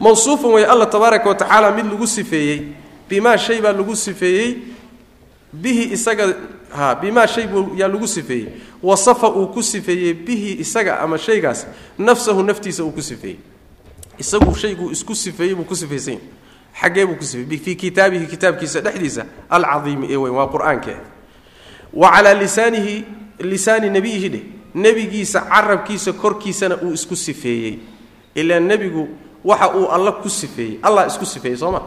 Mawsuufan way alla tabaaraka wa tacaala mid lagu sifeeyey bimaa shay baa lagu sifeeyey bihi isaga ha bimaa shay yaa lagu sifeeyey. Wasafa uu ku sifeeyey bihi isaga ama shaygaas nafsahu naftiisa uu ku sifeeyey isagu shayguu isku sifeeyey buu ku sifaysan yahy xaggee buu ku sifeeyey. Fii kitaabihi kitaabkiisa dhexdiisa alcadiimi ee weyn waa qur'aanke wa calaa lisaanihi lisaani nebiyihi dheh nebigiisa carabkiisa korkiisana uu isku sifeeyey. Ilaa nebigu waxa uu alla ku sifeeyey. Allah isku sifeeyey soo ma?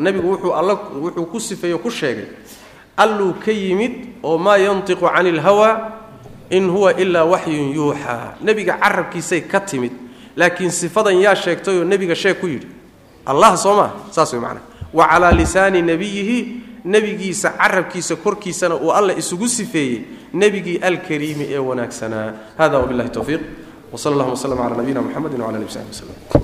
Nebigu wuxuu alla wuxuu ku sifeeye ku sheegay. Alluu ka yimid oo maa yantiqu cani ilhawaa in huwa ilaa waxyun yuuxaa nebiga carabkiisay ka timid laakiin sifadan yaa sheegtayoo nebiga sheeg ku yidhi allah soo maa saas way macnaa. Wa calaa lisaani nebiyihi nebigiisa carabkiisa korkiisana uu alla isugu sifeeyey nebigii alkariimi ee wanaagsanaa. Hada wabillahi towfiiq wsala allahuma wslm cala nabiyina mxamedi wcala ali w saxbi wslem